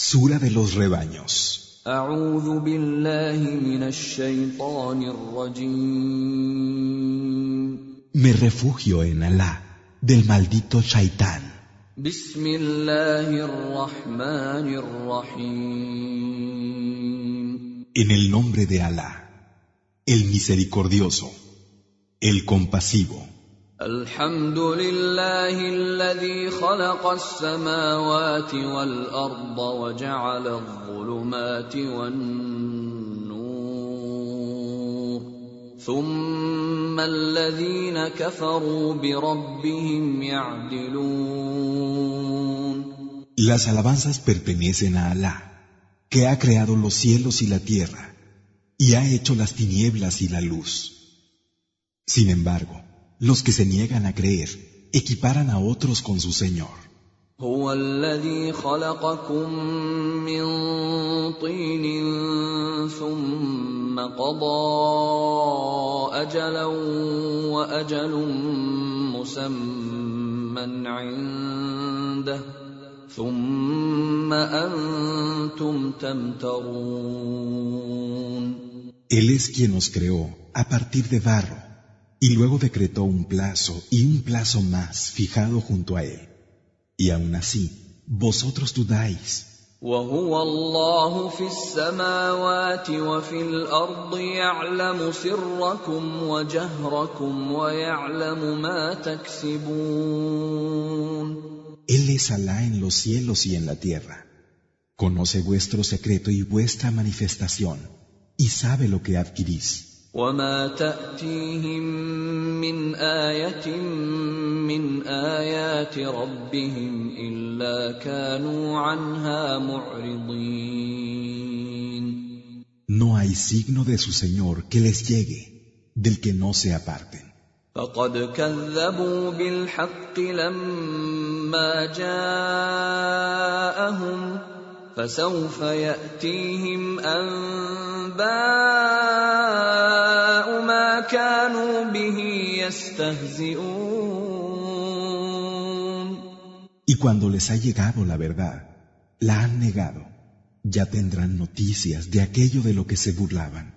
Sura de los rebaños. Me refugio en Alá del maldito Shaitán. En el nombre de Alá, el misericordioso, el compasivo. الحمد لله الذي خلق السماوات والأرض وجعل الظلمات والنور ثم الذين كفروا بربهم يعدلون Las alabanzas pertenecen a Alá, que ha creado los cielos y la tierra, y ha hecho las tinieblas y la luz. Sin embargo, los que se niegan a creer equiparan a otros con su Señor. هو الذي خلقكم من طين ثم قضى اجلا واجل مسمى عنده ثم انتم تمترون Él es quien os creó a partir de barro y luego decretó un plazo y un plazo más fijado junto a él. Y aún así, vosotros dudáis. وهو الله في السماوات وفي الارض يعلم سركم وجهركم ويعلم ما تكسبون Él es Alá en los cielos y en la tierra. Conoce vuestro secreto y vuestra manifestación, y sabe lo que adquirís. وما تاتيهم من إيه من ايات ربهم الا كانوا عنها معرضين No hay signo de su Señor que les llegue, del que no se aparten. فقد كذبوا بالحق لما جاءهم فسوف ياتيهم انباء ما كانوا به يستهزئون Y cuando les ha llegado la verdad, la han negado. Ya tendrán noticias de aquello de lo que se burlaban.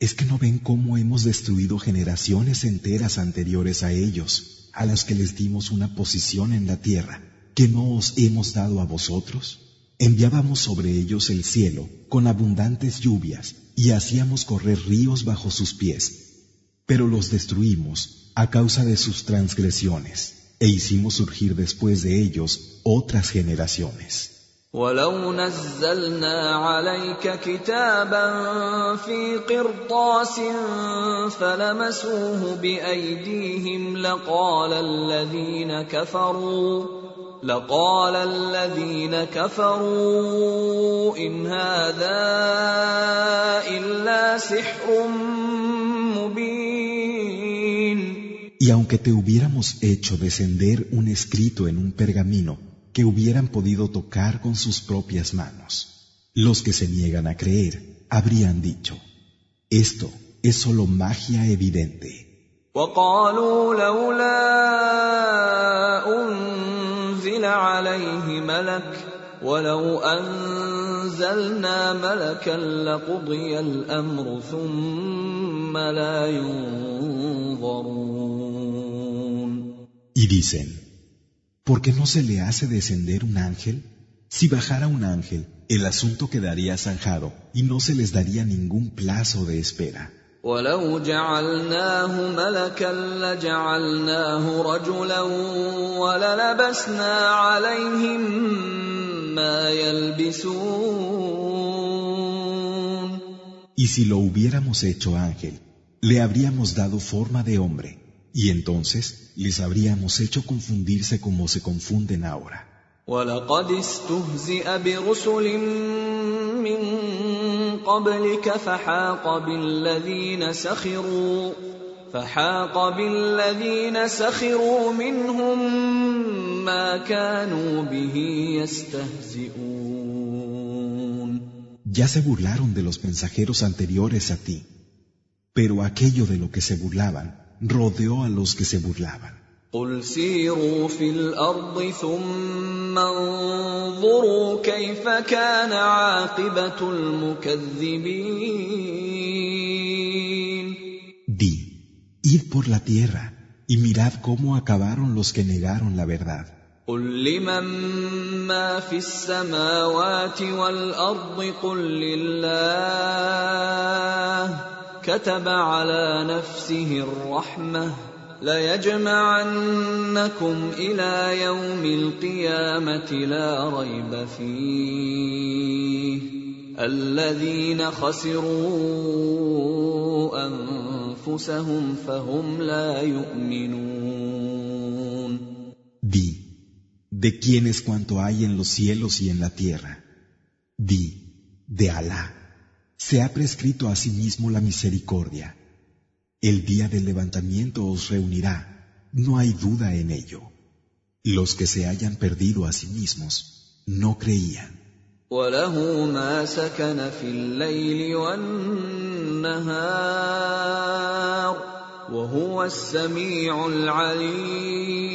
¿Es que no ven cómo hemos destruido generaciones enteras anteriores a ellos, a las que les dimos una posición en la tierra, que no os hemos dado a vosotros? Enviábamos sobre ellos el cielo con abundantes lluvias y hacíamos correr ríos bajo sus pies, pero los destruimos a causa de sus transgresiones e hicimos surgir después de ellos otras generaciones. ولو نزلنا عليك كتابا في قرطاس فلمسوه بايديهم لقال الذين كفروا لقال الذين كفروا ان هذا الا سحر مبين Y aunque te hubiéramos hecho descender un escrito en un pergamino que hubieran podido tocar con sus propias manos, los que se niegan a creer habrían dicho, esto es solo magia evidente. وقالوا لولا انزل عليه ملك ولو انزلنا ملكا لقضي الامر ثم لا ينظرون Y dicen, ¿por qué no se le hace descender un ángel? Si bajara un ángel, el asunto quedaría zanjado y no se les daría ningún plazo de espera. ولو جعلناه ملكا لجعلناه رجلا وللبسنا عليهم ما يلبسون Y si lo hubiéramos hecho ángel, le habríamos dado forma de hombre, y entonces les habríamos hecho confundirse como se confunden ahora. ولقد استهزئ برسل من قبلك فحاق بالذين سخروا فحاق بالذين سخروا منهم ما كانوا به يستهزئون Ya se burlaron de los mensajeros anteriores a ti, pero aquello de lo que se burlaban rodeó a los que se burlaban. قل سيروا في الارض ثم انظروا كيف كان عاقبه المكذبين Di, id por la tierra y mirad cómo acabaron los que negaron la verdad. قل لمن ما في السماوات والارض قل لله كتب على نفسه الرحمة ليجمعنكم إلى يوم القيامة لا ريب فيه الذين خسروا أنفسهم فهم لا يؤمنون Di, de quién es cuanto hay en los cielos y en la tierra. Di, de Alá. Se ha prescrito a sí mismo la misericordia. El día del levantamiento os reunirá, no hay duda en ello. Los que se hayan perdido a sí mismos no creían. وله ما سكن في الليل والنهار وهو السميع العليم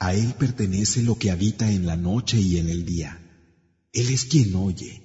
A Él pertenece lo que habita en la noche y en el día. Él es quien oye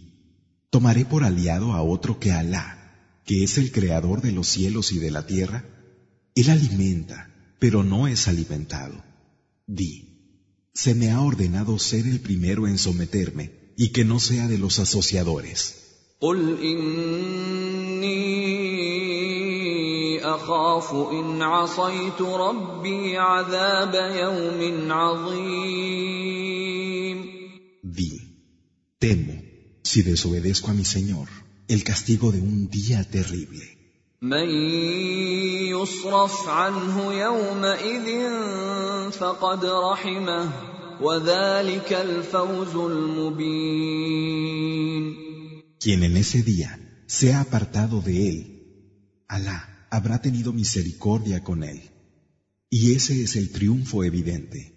¿Tomaré por aliado a otro que Alá, que es el creador de los cielos y de la tierra? Él alimenta, pero no es alimentado. Di, se me ha ordenado ser el primero en someterme y que no sea de los asociadores. Di, temo si desobedezco a mi Señor, el castigo de un día terrible. من يصرف عنه يومئذ فقد رحمه وذلك الفوز المبين Quien en ese día sea apartado de él, Alá habrá tenido misericordia con él. Y ese es el triunfo evidente.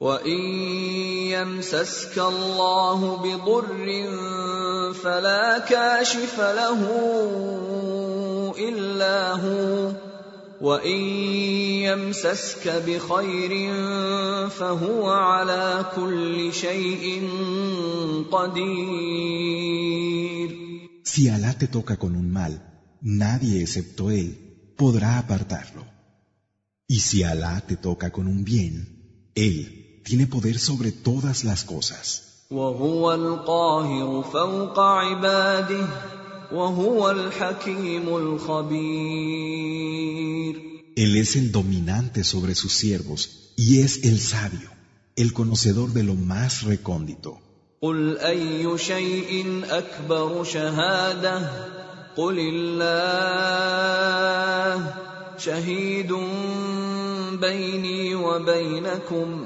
وان يمسسك الله بضر فلا كاشف له الا هو وان يمسسك بخير فهو على كل شيء قدير Si Alá te toca con un mal, nadie excepto él podrá apartarlo. Y si Alá te toca con un bien, él tiene poder sobre todas las cosas. وهو القاهر فوق عباده وهو الحكيم الخبير Él es el dominante sobre sus siervos y es el sabio, el conocedor de lo más recóndito. قل اي شيء اكبر شهاده قل الله شهيد بيني وبينكم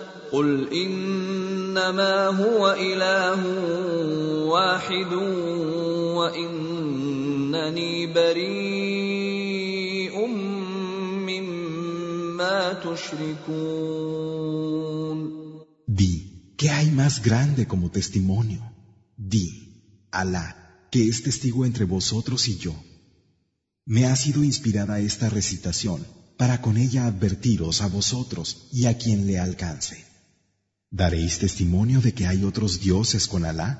قل إنما هو إله واحد وإنني بريء مما تشركون Di, ¿qué hay más grande como testimonio? Di, Alá, que es testigo entre vosotros y yo. Me ha sido inspirada esta recitación para con ella advertiros a vosotros y a quien le alcance. ¿Daréis testimonio de que hay otros dioses con Alá?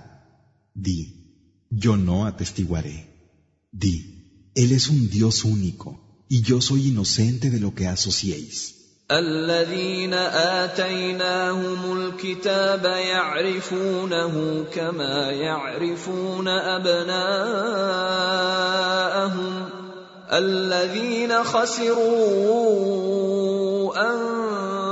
Di, yo no atestiguaré. Di, Él es un Dios único y yo soy inocente de lo que asociéis. الذين اتيناهم الكتاب يعرفونه كما يعرفون ابناءهم الذين خسروا انفسهم فهم لا يؤمنون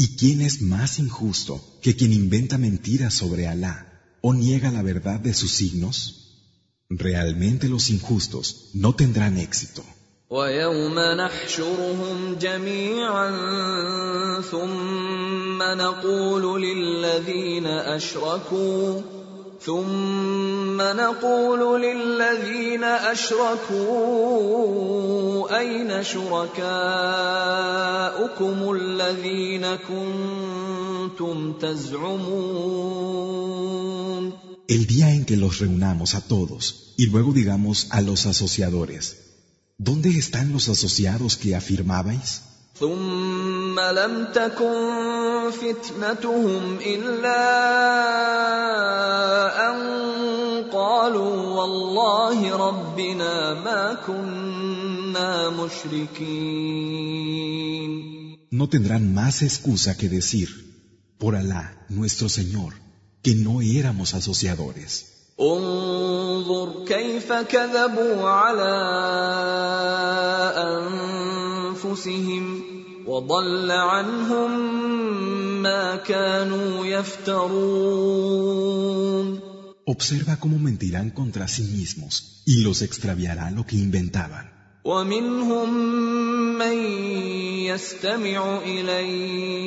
¿Y quién es más injusto que quien inventa mentiras sobre Alá o niega la verdad de sus signos? Realmente los injustos no tendrán éxito. ويوم نحشرهم جميعا ثم نقول للذين اشركوا ثم نقول للذين اشركوا اين شركاؤكم الذين كنتم تزعمون El día en que los reunamos a todos y luego digamos a los asociadores, ¿Dónde están los asociados que afirmabais? ثم لم تكن فتنتهم إلا أن قالوا والله ربنا ما كنا مشركين No tendrán más excusa que decir, por Alá, nuestro Señor, que no éramos asociadores. انظر كيف كذبوا على انفسهم وضل عنهم ما كانوا يفترون Observa cómo mentirán contra sí mismos y los extraviará lo que inventaban. ومنهم من يستمع اليك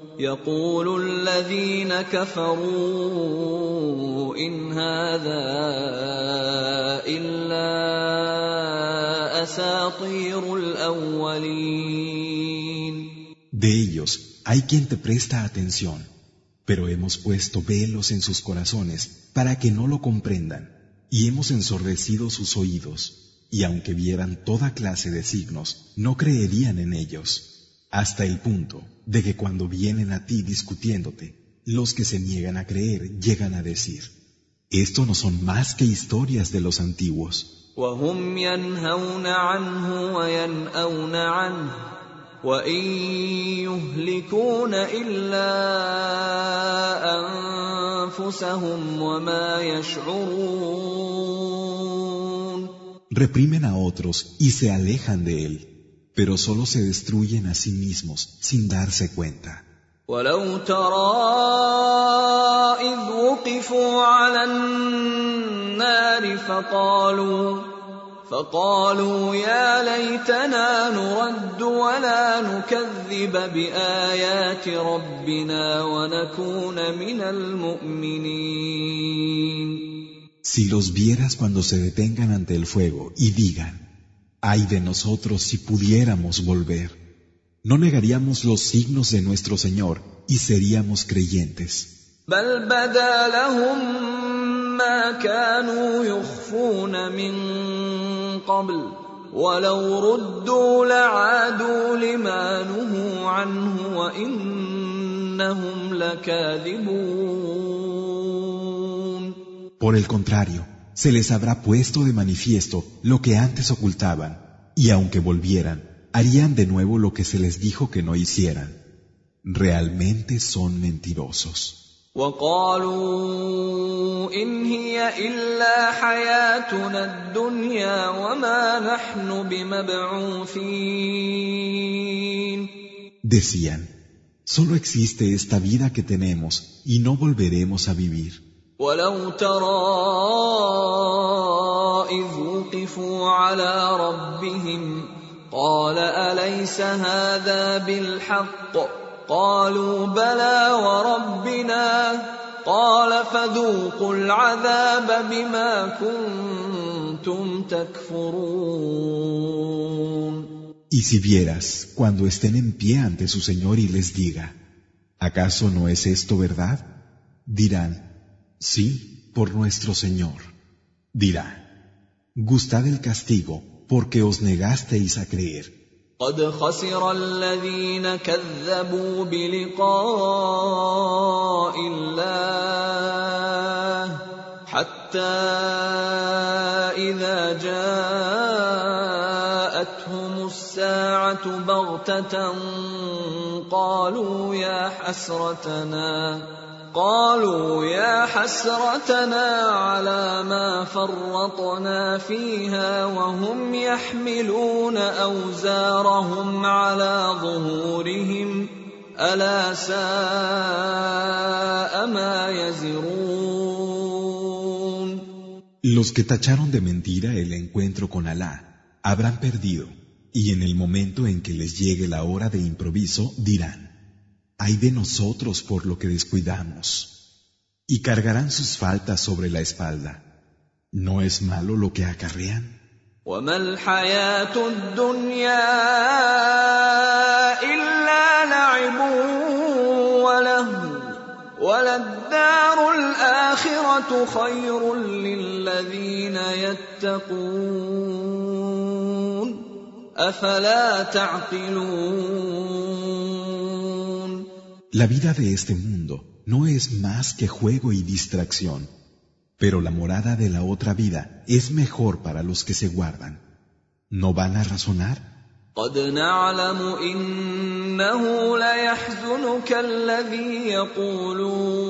يقول الذين كفروا إن هذا إلا أساطير الأولين De ellos hay quien te presta atención, pero hemos puesto velos en sus corazones para que no lo comprendan, y hemos ensordecido sus oídos, y aunque vieran toda clase de signos, no creerían en ellos, hasta el punto de que cuando vienen a ti discutiéndote, los que se niegan a creer llegan a decir, esto no son más que historias de los antiguos. Reprimen a otros y se alejan de él pero solo se destruyen a sí mismos sin darse cuenta. ولو ترى إذ وقفوا على النار فقالوا فقالوا يا ليتنا نرد ولا نكذب بآيات ربنا ونكون من المؤمنين Si los vieras cuando se detengan ante el fuego y digan, ay de nosotros si pudiéramos volver, no negaríamos los signos de nuestro Señor y seríamos creyentes. بل بدا لهم ما كانوا يخفون من قبل ولو ردوا لعادوا لما نهوا عنه وإنهم إنهم لكاذبون Por el contrario, se les habrá puesto de manifiesto lo que antes ocultaban, y aunque volvieran, harían de nuevo lo que se les dijo que no hicieran. Realmente son mentirosos. وقالوا إن هي إلا حياتنا الدنيا وما نحن بمبعوثين Decían, solo existe esta vida que tenemos y no volveremos a vivir. ولو ترى إذ وقفوا على ربهم قال أليس هذا بالحق قالوا بلى وربنا قال فذوقوا العذاب بما كنتم تكفرون Y si vieras cuando estén en pie ante su Señor y les diga, ¿acaso no es esto verdad? Dirán, sí, por nuestro Señor. Dirá, gustad el castigo porque os negasteis a creer. قد خسر الذين كذبوا بلقاء الله حتى إذا جاءتهم الساعة بغتة قالوا يا حسرتنا قالوا يا حسرتنا على ما فرطنا فيها وهم يحملون اوزارهم على ظهورهم الا ساء ما يزرون Los que tacharon de mentira el encuentro con Alá habrán perdido, y en el momento en que les llegue la hora de improviso dirán, ay de nosotros por lo que descuidamos, y cargarán sus faltas sobre la espalda. ¿No es malo lo que acarrean? La vida de este mundo no es más que juego y distracción, pero la morada de la otra vida es mejor para los que se guardan. ¿No van a razonar? قد نعلم إنه ليحزنك الذي يقولون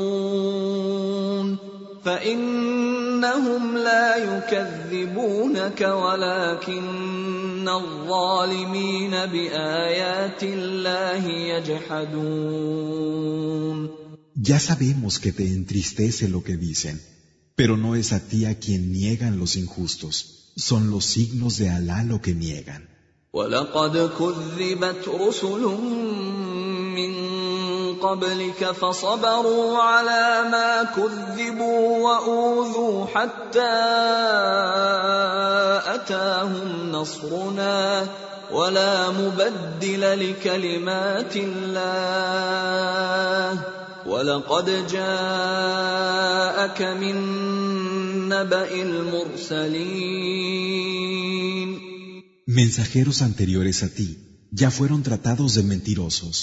فإنهم لا يكذبونك ولكن الظالمين بآيات الله يجحدون Ya sabemos que te entristece lo que dicen, pero no es a ti a quien niegan los injustos, son los signos de Alá lo que niegan. ولقد كذبت رسل من قبلك فصبروا على ما كذبوا وأوذوا حتى أتاهم نصرنا ولا مبدل لكلمات الله. ولقد جاءك من نبأ المرسلين. Mensajeros anteriores a ti ya fueron tratados de mentirosos,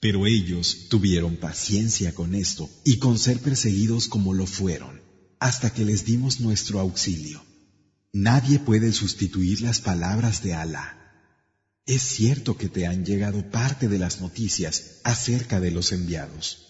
pero ellos tuvieron paciencia con esto y con ser perseguidos como lo fueron, hasta que les dimos nuestro auxilio. Nadie puede sustituir las palabras de Alá. Es cierto que te han llegado parte de las noticias acerca de los enviados.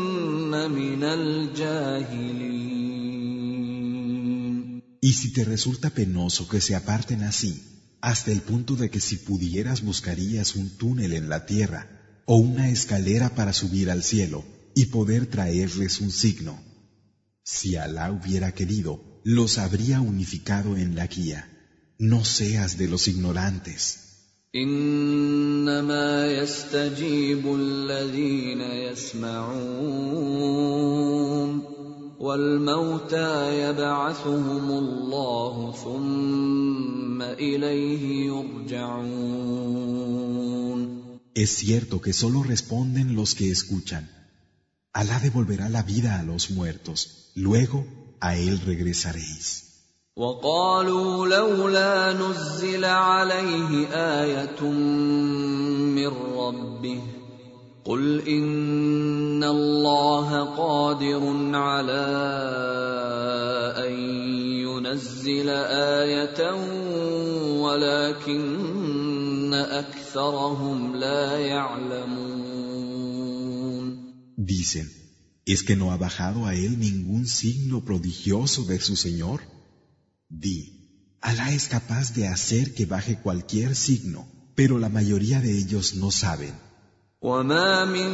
من الجاهلين Y si te resulta penoso que se aparten así, hasta el punto de que si pudieras buscarías un túnel en la tierra o una escalera para subir al cielo y poder traerles un signo. Si Alá hubiera querido, los habría unificado en la guía. No seas de los ignorantes. انما يستجيب الذين يسمعون والموتى يبعثهم الله ثم اليه يرجعون Es cierto que solo responden los que escuchan. Alá devolverá la vida a los muertos, luego a él regresaréis. وقالوا لولا نزل عليه آية من ربه قل إن الله قادر على أن ينزل آية ولكن أكثرهم لا يعلمون Dicen, ¿es que no ha bajado a él ningún signo prodigioso de su Señor? Di, Alá es capaz de hacer que baje cualquier signo, pero la mayoría de ellos no saben. وما من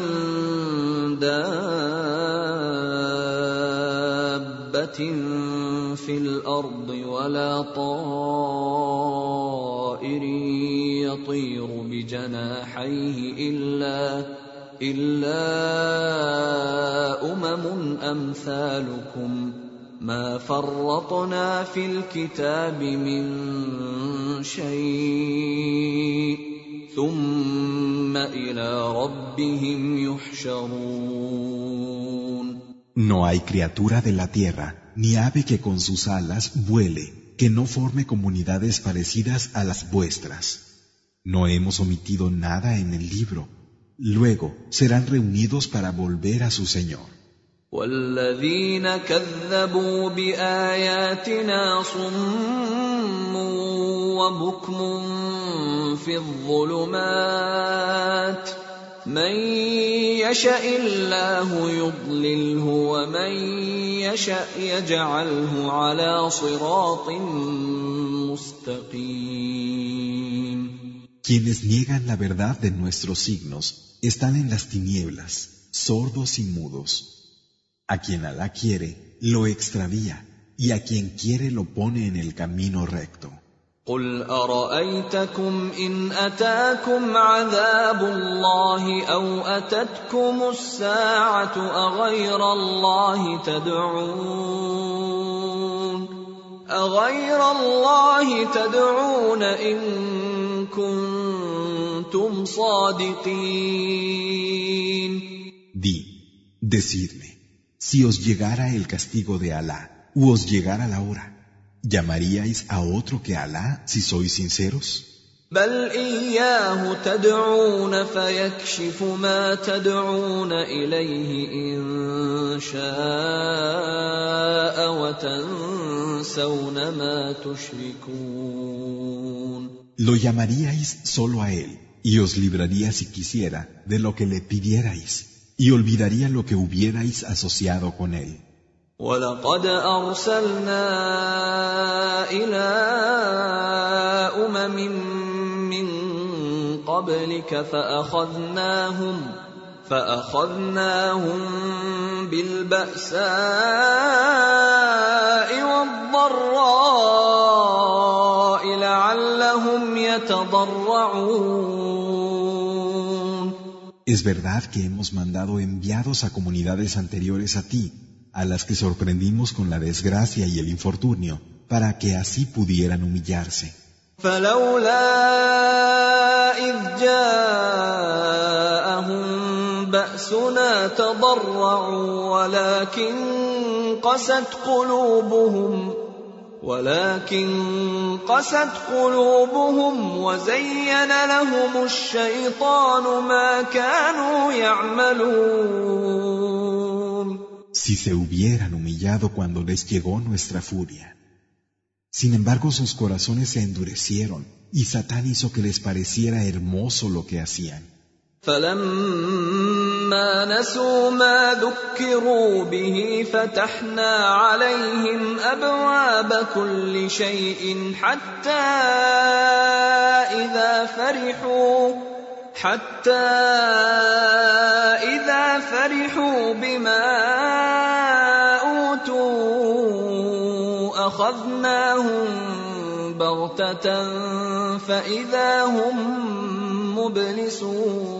دابة في الأرض ولا طائر يطير بجناحيه إلا إلا أمم أمثالكم ما فرطنا في الكتاب من شيء ثم إلى ربهم يحشرون No hay criatura de la tierra, ni ave que con sus alas vuele, que no forme comunidades parecidas a las vuestras. No hemos omitido nada en el libro. Luego serán reunidos para volver a su Señor. والذين كذبوا بآياتنا صم وبكم في الظلمات من يشاء الله يضلله ومن يشاء يجعله على صراط مستقيم Quienes niegan la verdad de nuestros signos están en las tinieblas, sordos y mudos. A quien Alá quiere, lo extravía, y a quien quiere lo pone en el camino recto. قل أرأيتكم إن أتاكم عذاب الله أو أتتكم الساعة أغير الله تدعون أغير الله تدعون إن كنتم صادقين Di, decidme, si os llegara el castigo de Alá, u os llegara la hora, ¿llamaríais a otro que Alá si sois sinceros? بل إياه تدعون فيكشف ما تدعون إليه إن شاء وتنسون ما تشركون Lo llamaríais solo a Él, y os libraría si quisiera de lo que le pidierais, Y olvidaría lo que hubierais asociado con Él. ولقد أرسلنا إلى أمم من قبلك فأخذناهم فأخذناهم بالبأساء والضراء لعلهم يتضرعون Es verdad que hemos mandado enviados a comunidades anteriores a ti, a las que sorprendimos con la desgracia y el infortunio, para que así pudieran humillarse. ولكن قست قلوبهم ولكن قست قلوبهم وزين لهم الشيطان ما كانوا يعملون Si se hubieran humillado cuando les llegó nuestra furia. Sin embargo, sus corazones se endurecieron y Satán hizo que les pareciera hermoso lo que hacían. فلما نسوا ما ذكروا به فتحنا عليهم ابواب كل شيء حتى اذا فرحوا حتى اذا فرحوا بما اوتوا اخذناهم بغتة فإذا هم مبلسون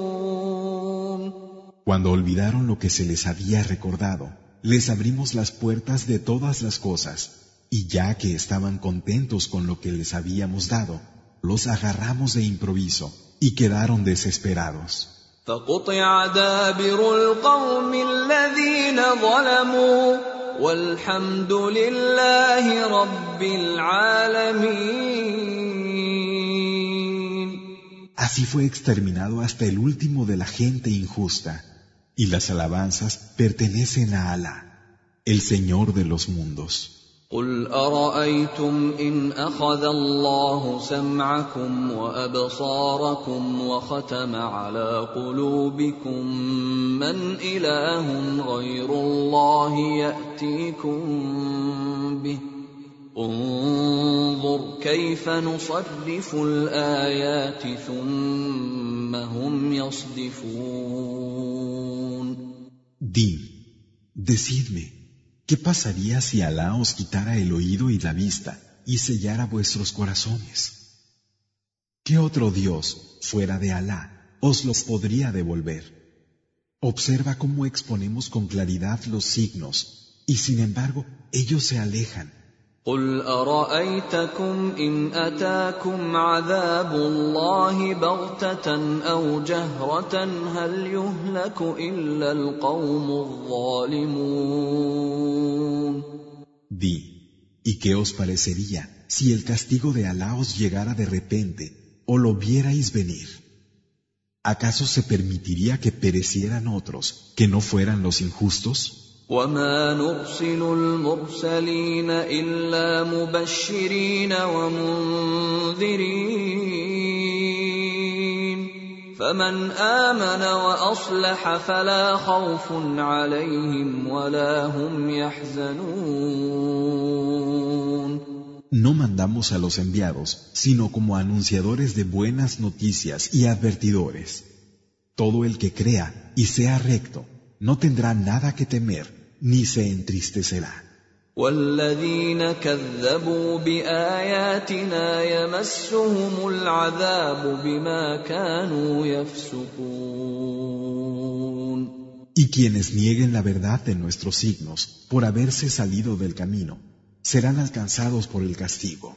Cuando olvidaron lo que se les había recordado, les abrimos las puertas de todas las cosas, y ya que estaban contentos con lo que les habíamos dado, los agarramos de improviso y quedaron desesperados. Así fue exterminado hasta el último de la gente injusta. Y las alabanzas pertenecen a Alá, el Señor de los mundos. قل ارايتم ان اخذ الله سمعكم وابصاركم وختم على قلوبكم من اله غير الله ياتيكم به انظر كيف نصرف الايات ثم هم يصدفون Di, decidme, ¿qué pasaría si Alá os quitara el oído y la vista y sellara vuestros corazones? ¿Qué otro Dios, fuera de Alá, os los podría devolver? Observa cómo exponemos con claridad los signos, y sin embargo ellos se alejan. قل ارايتكم ان اتاكم عذاب الله بغته او جهره هل يهلك الا القوم الظالمون Di, ¿y qué os parecería si el castigo de Alá os llegara de repente o lo vierais venir? ¿Acaso se permitiría que perecieran otros que no fueran los injustos? وما نرسل المرسلين الا مبشرين ومنذرين فمن امن واصلح فلا خوف عليهم ولا هم يحزنون No mandamos a los enviados, sino como anunciadores de buenas noticias y advertidores. Todo el que crea y sea recto no tendrá nada que temer ni se entristecerá. والذين كذبوا باياتنا يمسهم العذاب بما كانوا يفسقون Y quienes nieguen la verdad de nuestros signos por haberse salido del camino, serán alcanzados por el castigo.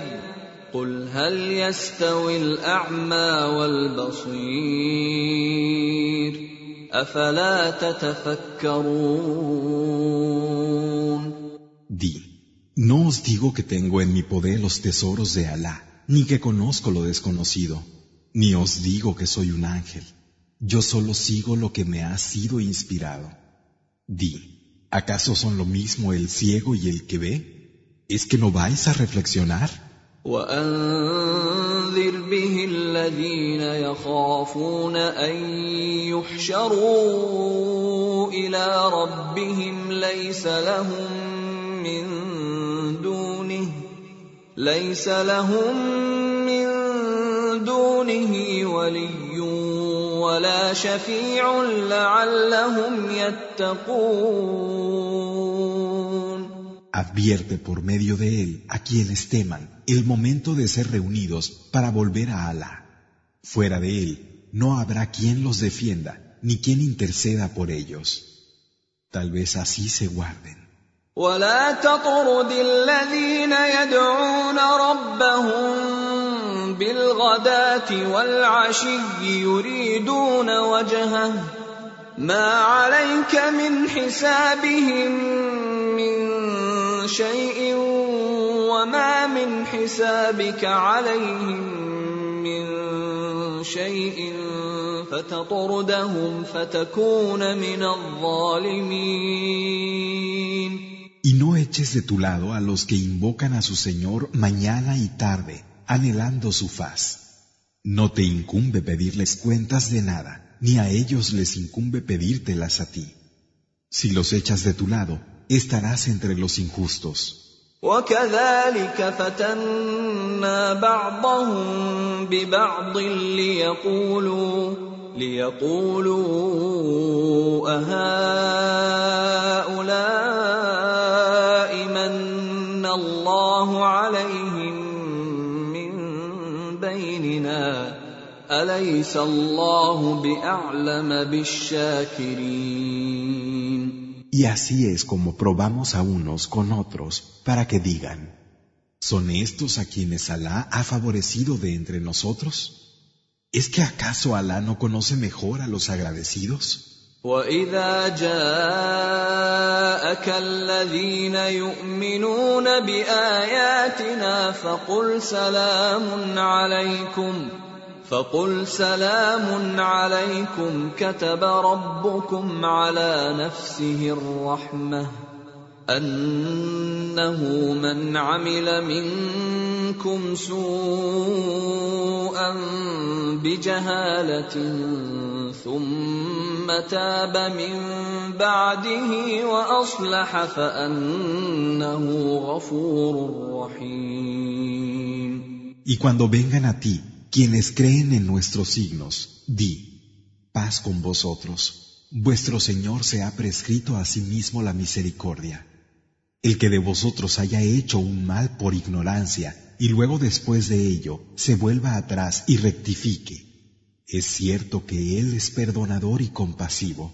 قل هل يستوي الاعمى والبصير افلا تتفكرون Di, no os digo que tengo en mi poder los tesoros de Alá, ni que conozco lo desconocido, ni os digo que soy un ángel. Yo solo sigo lo que me ha sido inspirado. Di, ¿acaso son lo mismo el ciego y el que ve? ¿Es que no vais a reflexionar? وأنذر به الذين يخافون أن يحشروا إلى ربهم ليس لهم من دونه ليس لهم من دونه ولي ولا شفيع لعلهم يتقون. Advierte por medio de él a quienes teman. el momento de ser reunidos para volver a Alá. Fuera de él, no habrá quien los defienda ni quien interceda por ellos. Tal vez así se guarden. ولا تطرد الذين يدعون ربهم بالغداة والعشي يريدون وجهه ما عليك من حسابهم من شيء وما من حسابك عليهم من شيء فتطردهم فتكون من الظالمين Y no eches de tu lado a los que invocan a su Señor mañana y tarde, anhelando su faz. No te incumbe pedirles cuentas de nada, ni a ellos les incumbe pedírtelas a ti. Si los echas de tu lado, estarás entre los injustos. وكذلك فتنا بعضهم ببعض ليقولوا ليقولوا أهؤلاء من الله عليهم من بيننا أليس الله بأعلم بالشاكرين Y así es como probamos a unos con otros para que digan, ¿son estos a quienes Alá ha favorecido de entre nosotros? ¿Es que acaso Alá no conoce mejor a los agradecidos? فقل سلام عليكم كتب ربكم على نفسه الرحمة أنه من عمل منكم سوءا بجهالة ثم تاب من بعده وأصلح فأنه غفور رحيم. Y cuando vengan a ti Quienes creen en nuestros signos, di, paz con vosotros. Vuestro Señor se ha prescrito a sí mismo la misericordia. El que de vosotros haya hecho un mal por ignorancia y luego después de ello se vuelva atrás y rectifique, es cierto que Él es perdonador y compasivo.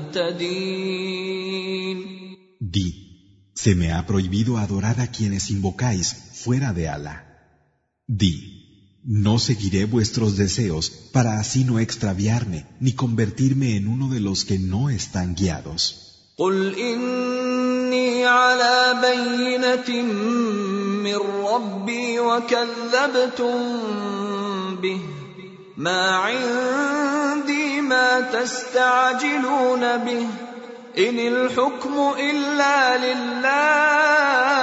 Di, se me ha prohibido adorar a quienes invocáis fuera de Alá. Di, no seguiré vuestros deseos para así no extraviarme ni convertirme en uno de los que no están guiados. ما عندي ما تستعجلون به ان الحكم الا لله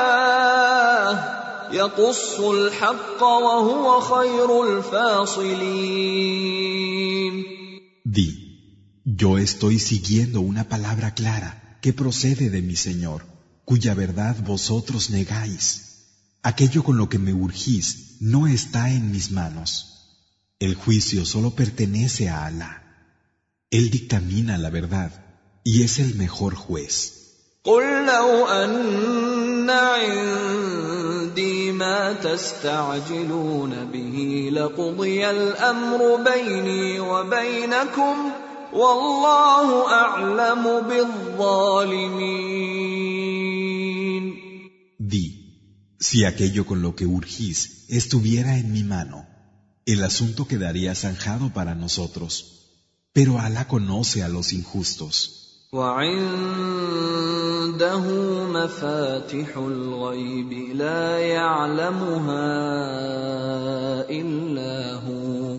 يقص الحق وهو خير الفاصلين Di, yo estoy siguiendo una palabra clara que procede de mi Señor, cuya verdad vosotros negáis. Aquello con lo que me urgís no está en mis manos. El juicio solo pertenece a Alá. Él dictamina la verdad y es el mejor juez. قل لو أن عندي ما تستعجلون به لقضي الأمر بيني وبينكم والله أعلم بالظالمين. Di, si aquello con lo que urgís estuviera en mi mano, el asunto quedaría zanjado para nosotros. Pero Alá conoce a los injustos. وعنده مفاتح الغيب لا يعلمها إلا هو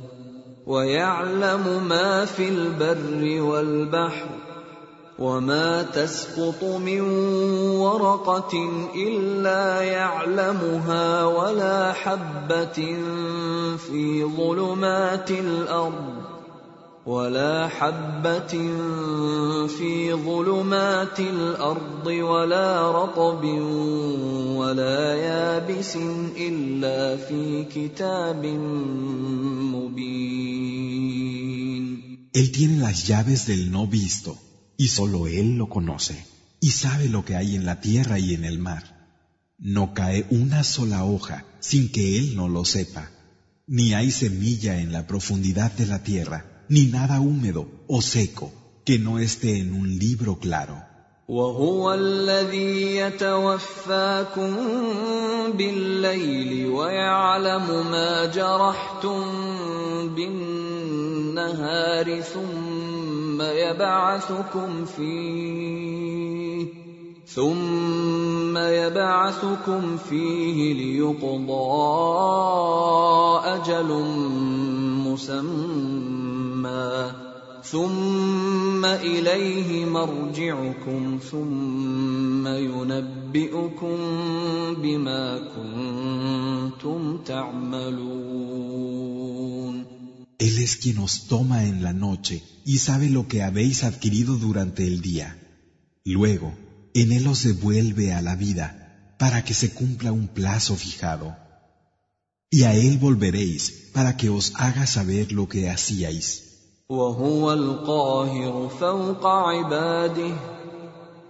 ويعلم ما في البر والبحر وما تسقط من ورقه الا يعلمها ولا حبه في ظلمات الأرض ولا حبه في ظلمات الارض ولا رطب ولا يابس الا في كتاب مبين Él tiene las llaves del no visto y solo Él lo conoce, y sabe lo que hay en la tierra y en el mar. No cae una sola hoja sin que Él no lo sepa, ni hay semilla en la profundidad de la tierra, ni nada húmedo o seco que no esté en un libro claro. وهو الذي يتوفاكم بالليل ويعلم ما جرحتم بالنهار ثم يبعثكم فيه ثم يبعثكم فيه ليقضى أجل مسمى ثم اليه مرجعكم ثم ينبئكم بما كنتم تعملون Él es quien os toma en la noche y sabe lo que habéis adquirido durante el día. Luego, en Él os devuelve a la vida para que se cumpla un plazo fijado. Y a Él volveréis para que os haga saber lo que hacíais. وهو القاهر فوق عباده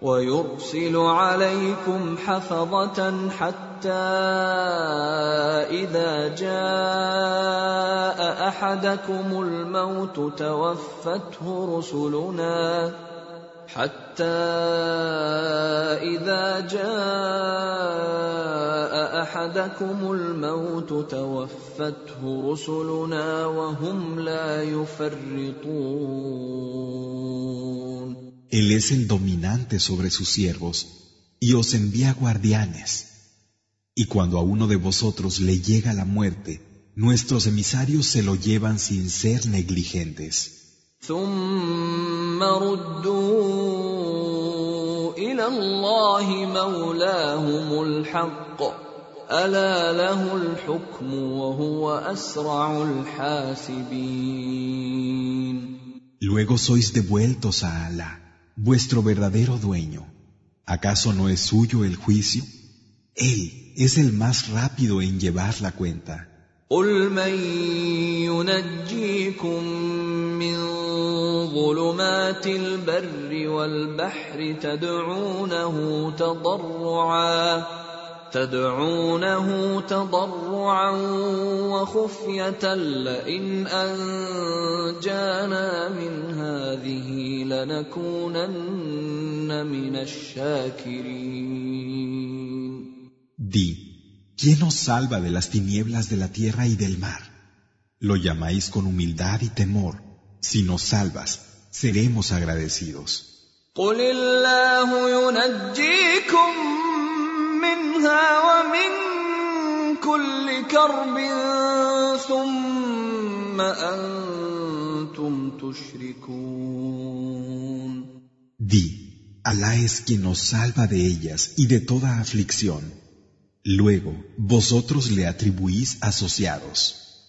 ويرسل عليكم حفظة حتى إذا جاء أحدكم الموت توفته رسلنا حتى إذا جاء أحدكم الموت توفته رسلنا وهم لا يفرطون Él es el dominante sobre sus siervos y os envía guardianes. Y cuando a uno de vosotros le llega la muerte, nuestros emisarios se lo llevan sin ser negligentes. ثم ردوا الى الله مولاهم الحق الا له الحكم وهو اسرع الحاسبين Luego sois devueltos a Alá, vuestro verdadero dueño. ¿Acaso no es suyo el juicio? Él es el más rápido en llevar la cuenta. قل من ينجيكم من ظلمات البر والبحر تدعونه تضرعا تدعونه تضرعا وخفية لئن أنجانا من هذه لنكونن من الشاكرين Di, ¿quién os salva de las tinieblas de la tierra y del mar? Lo llamáis con humildad y temor. Si nos salvas, seremos agradecidos. قل الله ينجيكم منها ومن كل كرب ثم أنتم تشركون Di, Alá es quien nos salva de ellas y de toda aflicción. Luego, vosotros le atribuís asociados.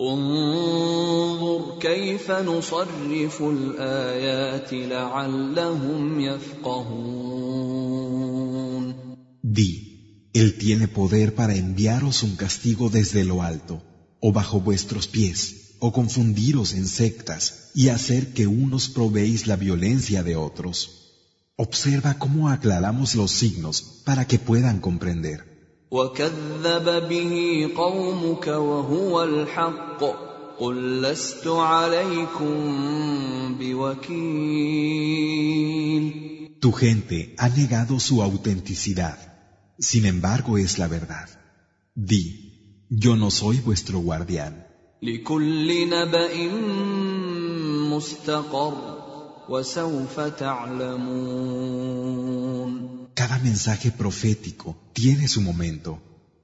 انظر كيف نصرف الايات لعلهم يفقهون Di, Él tiene poder para enviaros un castigo desde lo alto, o bajo vuestros pies, o confundiros en sectas y hacer que unos probéis la violencia de otros. Observa cómo aclaramos los signos para que puedan comprender. وكذب به قومك وهو الحق قل لست عليكم بوكيل Tu gente ha negado su autenticidad. Sin embargo, es la verdad. Di, yo no soy vuestro guardián. لكل نبأ مستقر وسوف تعلمون Cada mensaje profético tiene su momento,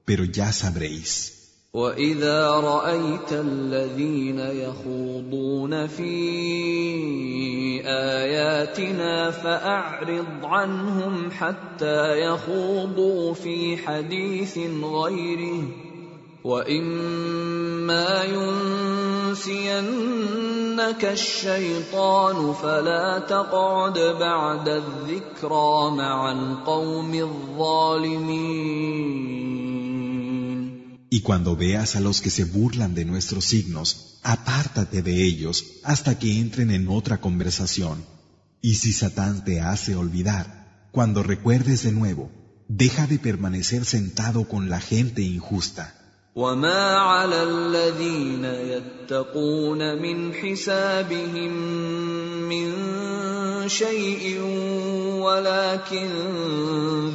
pero ya sabréis. واذا رايت الذين يخوضون في اياتنا فاعرض عنهم حتى يخوضوا في حديث غيره واما ينسينك الشيطان فلا تقعد بعد الذكرى مع القوم الظالمين Y cuando veas a los que se burlan de nuestros signos, apártate de ellos hasta que entren en otra conversación. Y si Satán te hace olvidar, cuando recuerdes de nuevo, deja de permanecer sentado con la gente injusta. وما على الذين يتقون من حسابهم من شيء ولكن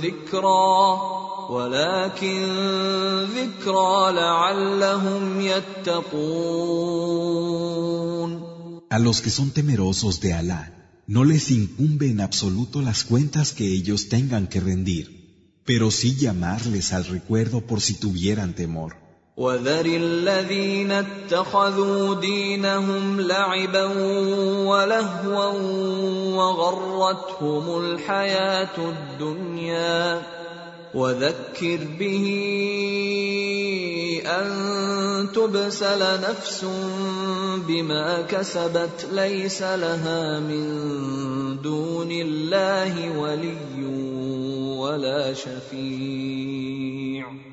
ذكرى ولكن ذكرى لعلهم يتقون A los que son temerosos de Alá, no les incumbe en absoluto las cuentas que ellos tengan que rendir, pero sí llamarles al recuerdo por si tuvieran temor. وذر الذين اتخذوا دينهم لعبا ولهوا وغرتهم الحياة الدنيا. وذكر به أن تبسل نفس بما كسبت ليس لها من دون الله ولي ولا شفيع.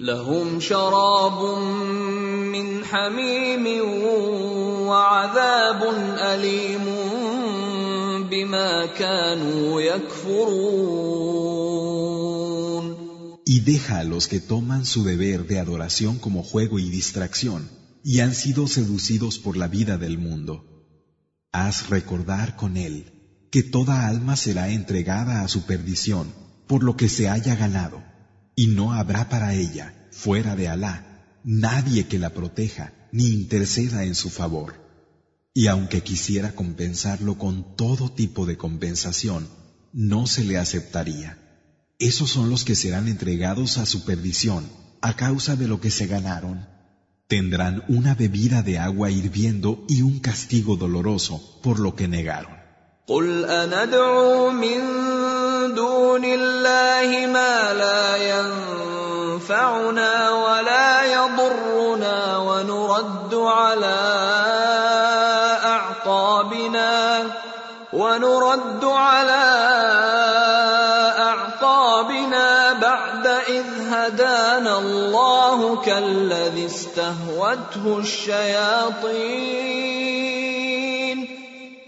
لهم شراب من حميم وعذاب اليم بما كانوا يكفرون Y deja a los que toman su deber de adoración como juego y distracción, y han sido seducidos por la vida del mundo. Haz recordar con él que toda alma será entregada a su perdición por lo que se haya ganado, y no habrá para ella, fuera de Alá, nadie que la proteja ni interceda en su favor. Y aunque quisiera compensarlo con todo tipo de compensación, no se le aceptaría. Esos son los que serán entregados a su perdición a causa de lo que se ganaron. Tendrán una bebida de agua hirviendo y un castigo doloroso por lo que negaron. دون الله ما لا ينفعنا ولا يضرنا ونرد على أعقابنا ونرد على أعقابنا بعد إذ هدانا الله كالذي استهوته الشياطين.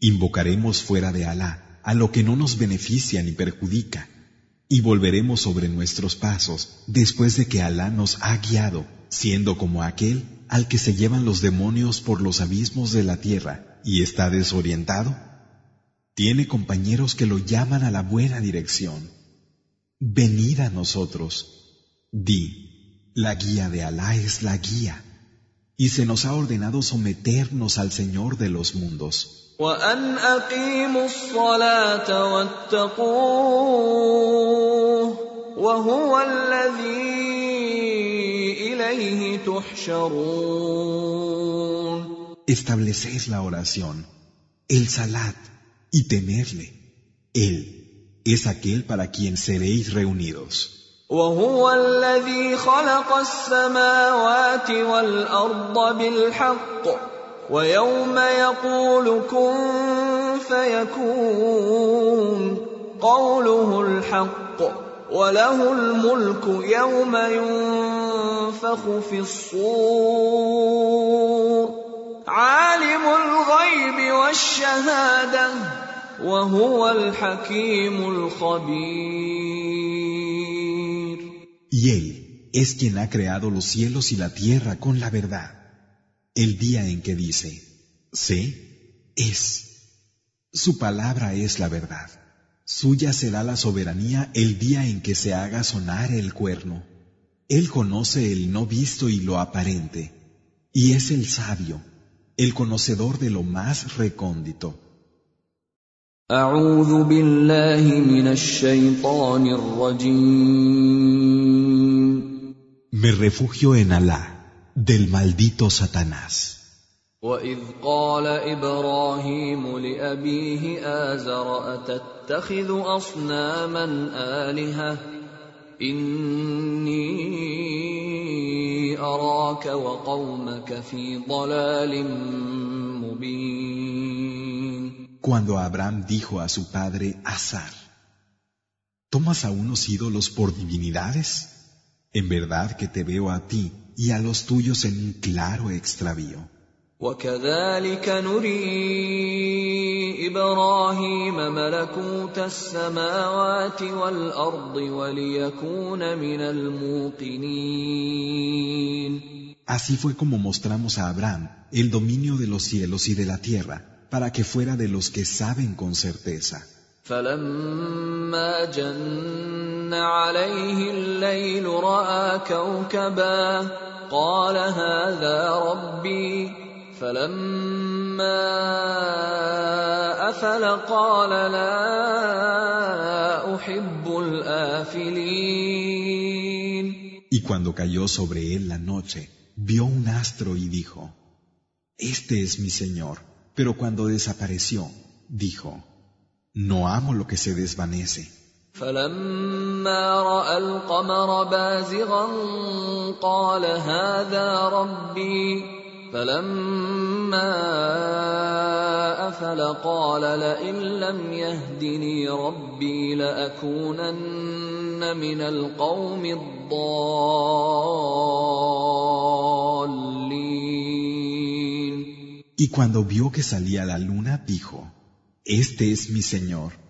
Invocaremos fuera de Alá a lo que no nos beneficia ni perjudica, y volveremos sobre nuestros pasos después de que Alá nos ha guiado, siendo como aquel al que se llevan los demonios por los abismos de la tierra y está desorientado. Tiene compañeros que lo llaman a la buena dirección. Venid a nosotros. Di, la guía de Alá es la guía, y se nos ha ordenado someternos al Señor de los mundos. وأن أقيموا الصلاة واتقوه وهو الذي إليه تحشرون Estableced la oración, el salat, y temerle. Él es aquel para quien seréis reunidos. وهو الذي خلق السماوات والأرض بالحق ويوم يقول كن فيكون قوله الحق وله الملك يوم ينفخ في الصور عالم الغيب والشهادة وهو الحكيم الخبير Y Él es quien ha creado los cielos y la tierra con la verdad. El día en que dice, sé, es. Su palabra es la verdad. Suya será la soberanía el día en que se haga sonar el cuerno. Él conoce el no visto y lo aparente, y es el sabio, el conocedor de lo más recóndito. Me refugio en Alá, del maldito Satanás. واذ قال ابراهيم لابيه ازر اتتخذ اصناما الهه اني اراك وقومك في ضلال مبين Cuando Abraham dijo a su padre Azar, ¿tomas a unos ídolos por divinidades? En verdad que te veo a ti y a los tuyos en un claro extravío. وكذلك نري ابراهيم ملكوت السماوات والارض وليكون من الموقنين Así fue como mostramos a Abraham el dominio de los cielos y de la tierra, para que fuera de los que saben con certeza. فلما جن عليه الليل راى كوكبا قال هذا ربي فلما افل قال لا احب الافلين Y cuando cayó sobre él la noche, vio un astro y dijo, Este es mi Señor. Pero cuando desapareció, dijo, No amo lo que se desvanece. فلما رأى القمر بازغا قال هذا ربي فلما أفل قال لئن لم يهدني ربي لأكونن من القوم الضالين Y cuando vio que salía la luna, dijo, Este es mi Señor.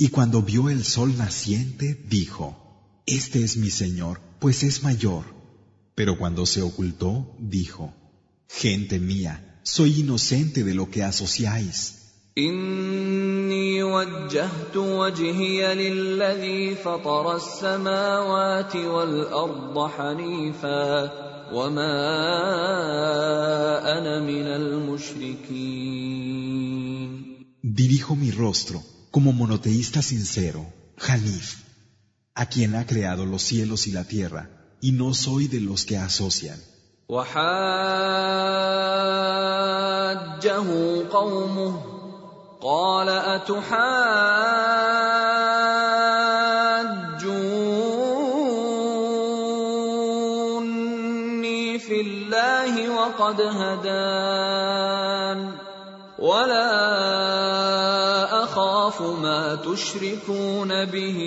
Y cuando vio el sol naciente, dijo, Este es mi Señor, pues es mayor. Pero cuando se ocultó, dijo, Gente mía, soy inocente de lo que asociáis. إني وجهت وجهي للذي فطر السماوات والأرض حنيفا وما أنا من المشركين Dirijo mi rostro como monoteísta sincero, Hanif, a quien ha creado los cielos y la tierra, y no soy de los que asocian. وحاجه قومه قال أتحاجوني في الله وقد هدان ما تشركون به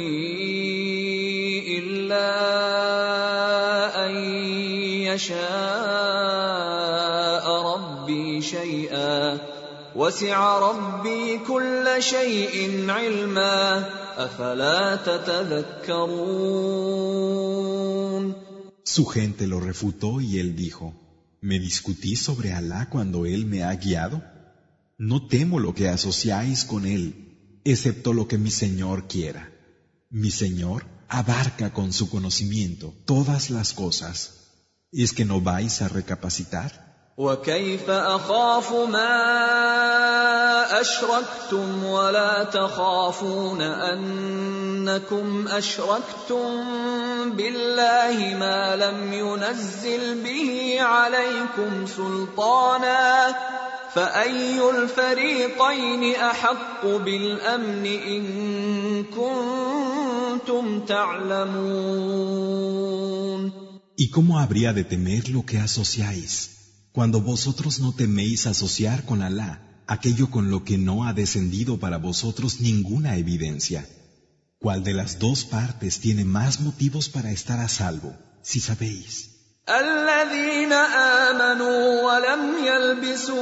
إلا أن يشاء ربي شيئا وسع ربي كل شيء علما أفلا تتذكرون Su gente lo refutó y él dijo, ¿me discutís sobre Alá cuando Él me ha guiado? No temo lo que asociáis con Él, excepto lo que mi Señor quiera. Mi Señor abarca con su conocimiento todas las cosas. ¿Es que no vais a recapacitar? وكيف اخاف ما اشركتم ولا تخافون انكم اشركتم بالله ما لم ينزل به عليكم سلطانا فاي الفريقين احق بالامن ان كنتم تعلمون ¿Y cómo habría de temer lo que asociáis? Cuando vosotros no teméis asociar con Alá aquello con lo que no ha descendido para vosotros ninguna evidencia. ¿Cuál de las dos partes tiene más motivos para estar a salvo, si sabéis? الذين آمنوا ولم يلبسوا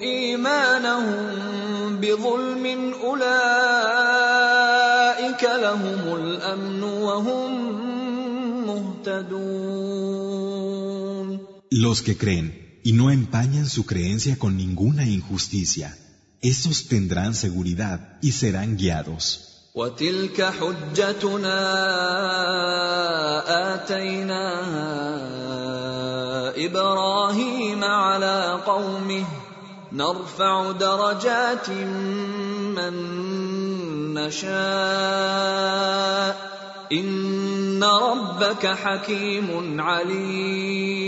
إيمانهم بظلم أولئك لهم الأمن وهم مهتدون Los que creen y no empañan su creencia con ninguna injusticia, esos tendrán seguridad y serán guiados. وتلك حجتنا آتيناها إبراهيم على قومه. نرفع درجات من نشاء. إن ربك حكيم عليم.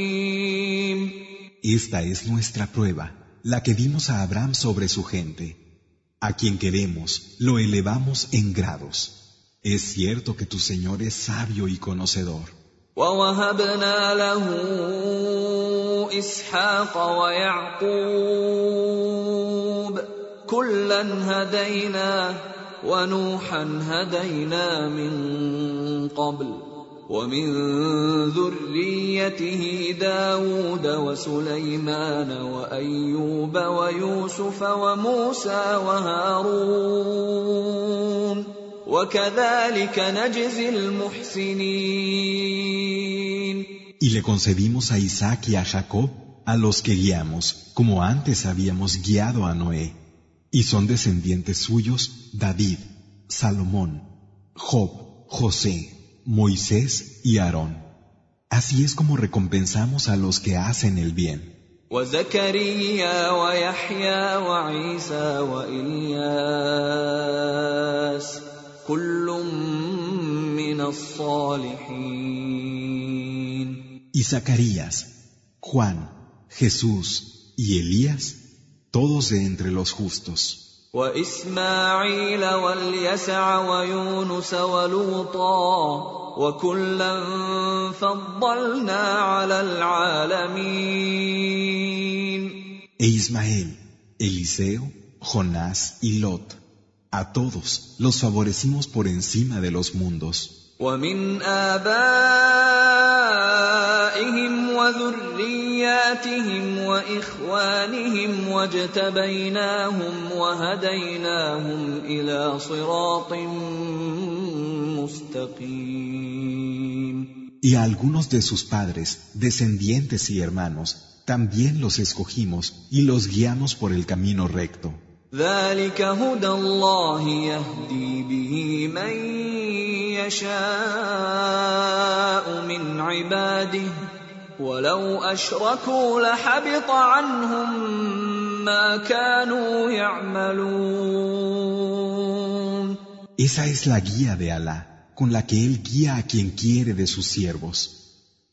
Esta es nuestra prueba, la que dimos a Abraham sobre su gente. A quien queremos, lo elevamos en grados. Es cierto que tu Señor es sabio y conocedor. ووهبنا له اسحاق ويعقوب كلا هدينا ونوحا هدينا من قبل ومن ذريته داود وسليمان وايوب ويوسف وموسى وهارون وكذلك نجزي المحسنين Y le concedimos a Isaac y a Jacob a los que guiamos, como antes habíamos guiado a Noé. Y son descendientes suyos David, Salomón, Job, José, Moisés y Aarón. Así es como recompensamos a los que hacen el bien. وزكريا ويحيى وعيسى وإلياس كل من الصالحين Y Zacarías, Juan, Jesús y Elías, todos de entre los justos. واسماعيل واليسع ويونس ولوطا وكلا فضلنا على العالمين E Ismael, Eliseo, Jonás y Lot, a todos los favorecimos por encima de los mundos. ومن آبائهم وذرياتهم وإخوانهم واجتبيناهم وهديناهم إلى صراط مستقيم Y a algunos de sus padres, descendientes y hermanos, también los escogimos y los guiamos por el camino recto. ذلك هدى الله يهدي به من يشاء من عباده ولو اشركوا لحبط عنهم ما كانوا يعملون Esa es la guía de Alá, con la que Él guía a quien quiere de sus siervos.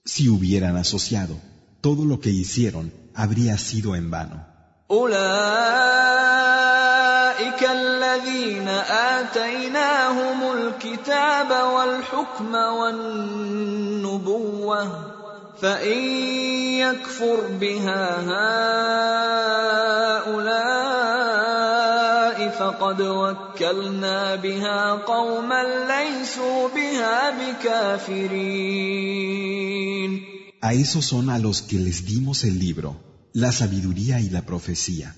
Si hubieran asociado, todo lo que hicieron habría sido en vano. أولئك الذين آتيناهم الكتاب والحكم والنبوة فإن يكفر بها هؤلاء فقد وكلنا بها قوما ليسوا بها بكافرين. A esos son a los que les dimos el libro, la sabiduría y la profecía.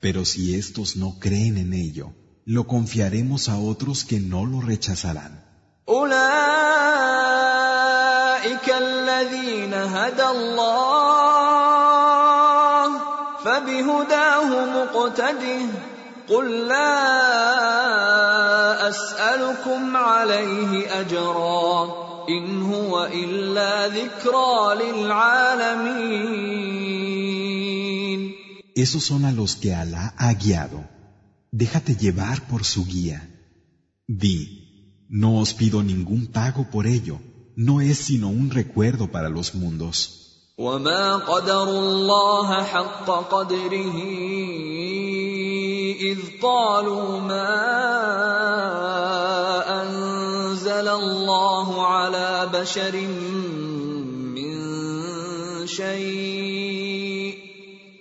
Pero si estos no creen en ello, lo confiaremos a otros que no lo rechazarán. أولئك الذين هدى الله فبهداه مقتده قل لا أسألكم عليه أجرا إن هو إلا ذكرى للعالمين Esos son a los que Alá ha guiado. Déjate llevar por su guía. Di, no os pido ningún pago por ello, no es sino un recuerdo para los mundos. وما قدروا الله حق قدره إذ قالوا ما أنزل الله على بشر من شيء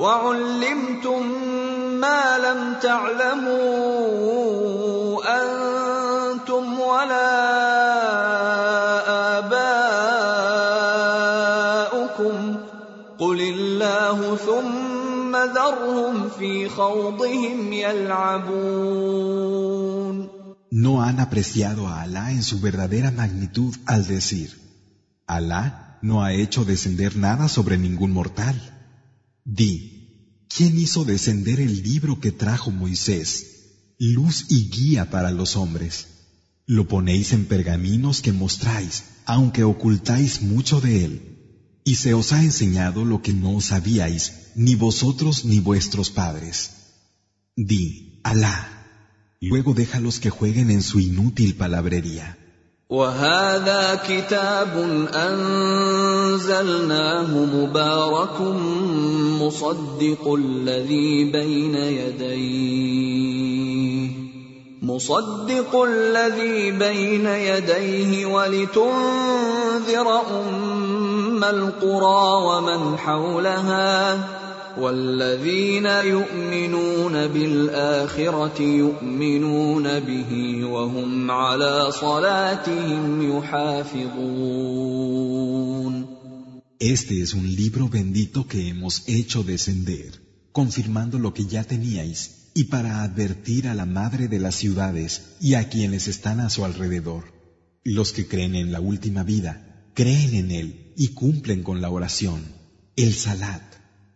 وعلمتم ما لم تعلموا أنتم ولا اباؤكم قل الله ثم ذرهم في خوضهم يلعبون No han apreciado a Alá en su verdadera magnitud al decir, Alá no ha hecho descender nada sobre ningún mortal. Di, ¿quién hizo descender el libro que trajo Moisés, luz y guía para los hombres? Lo ponéis en pergaminos que mostráis, aunque ocultáis mucho de él. Y se os ha enseñado lo que no sabíais, ni vosotros ni vuestros padres. Di, Alá. Luego déjalos que jueguen en su inútil palabrería. وهذا كتاب أنزلناه مبارك مصدق الذي بين يديه مصدق الذي بين يديه ولتنذر أم القرى ومن حولها والذين يؤمنون بالاخره يؤمنون به وهم على صلاتهم يحافظون Este es un libro bendito que hemos hecho descender, confirmando lo que ya teníais y para advertir a la madre de las ciudades y a quienes están a su alrededor. Los que creen en la última vida, creen en él y cumplen con la oración, el salat.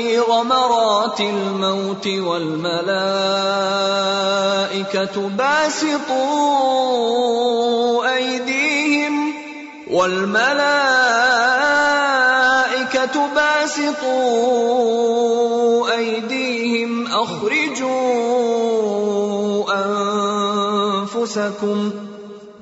في غمرات الموت والملائكة باسطوا أيديهم والملائكة باسطوا أيديهم أخرجوا أنفسكم ۖ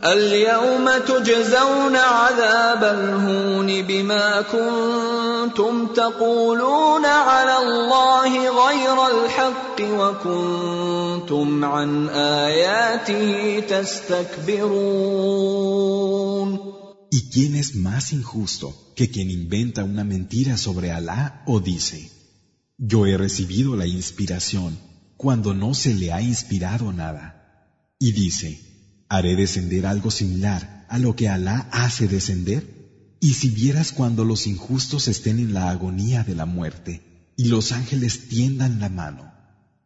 اليوم تجزون عذاب الهون بما كنتم تقولون على الله غير الحق وكنتم عن اياته تستكبرون ¿Y quién es más injusto que quien inventa una mentira sobre Alá o dice, yo he recibido la inspiración cuando no se le ha inspirado nada? Y dice, haré descender algo similar a lo que Alá hace descender? Y si vieras cuando los injustos estén en la agonía de la muerte y los ángeles tiendan la mano,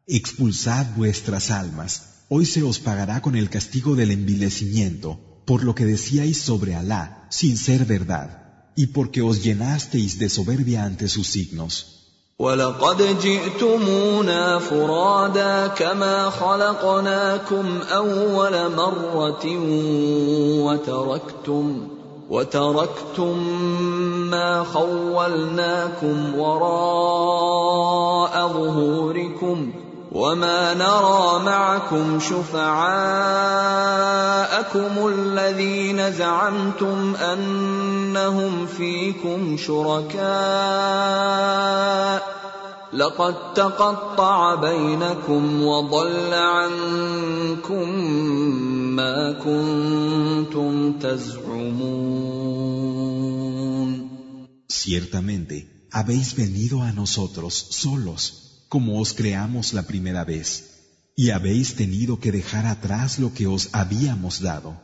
expulsad vuestras almas, hoy se os pagará con el castigo del envilecimiento por lo que decíais sobre Alá sin ser verdad y porque os llenasteis de soberbia ante sus signos. ولقد جئتمونا فرادا كما خلقناكم أول مرة وتركتم وتركتم ما خولناكم وراء ظهوركم وما نرى معكم شفعاءكم الذين زعمتم انهم فيكم شركاء لقد تقطع بينكم وضل عنكم ما كنتم تزعمون. Ciertamente, habéis venido a nosotros solos, como os creamos la primera vez, y habéis tenido que dejar atrás lo que os habíamos dado.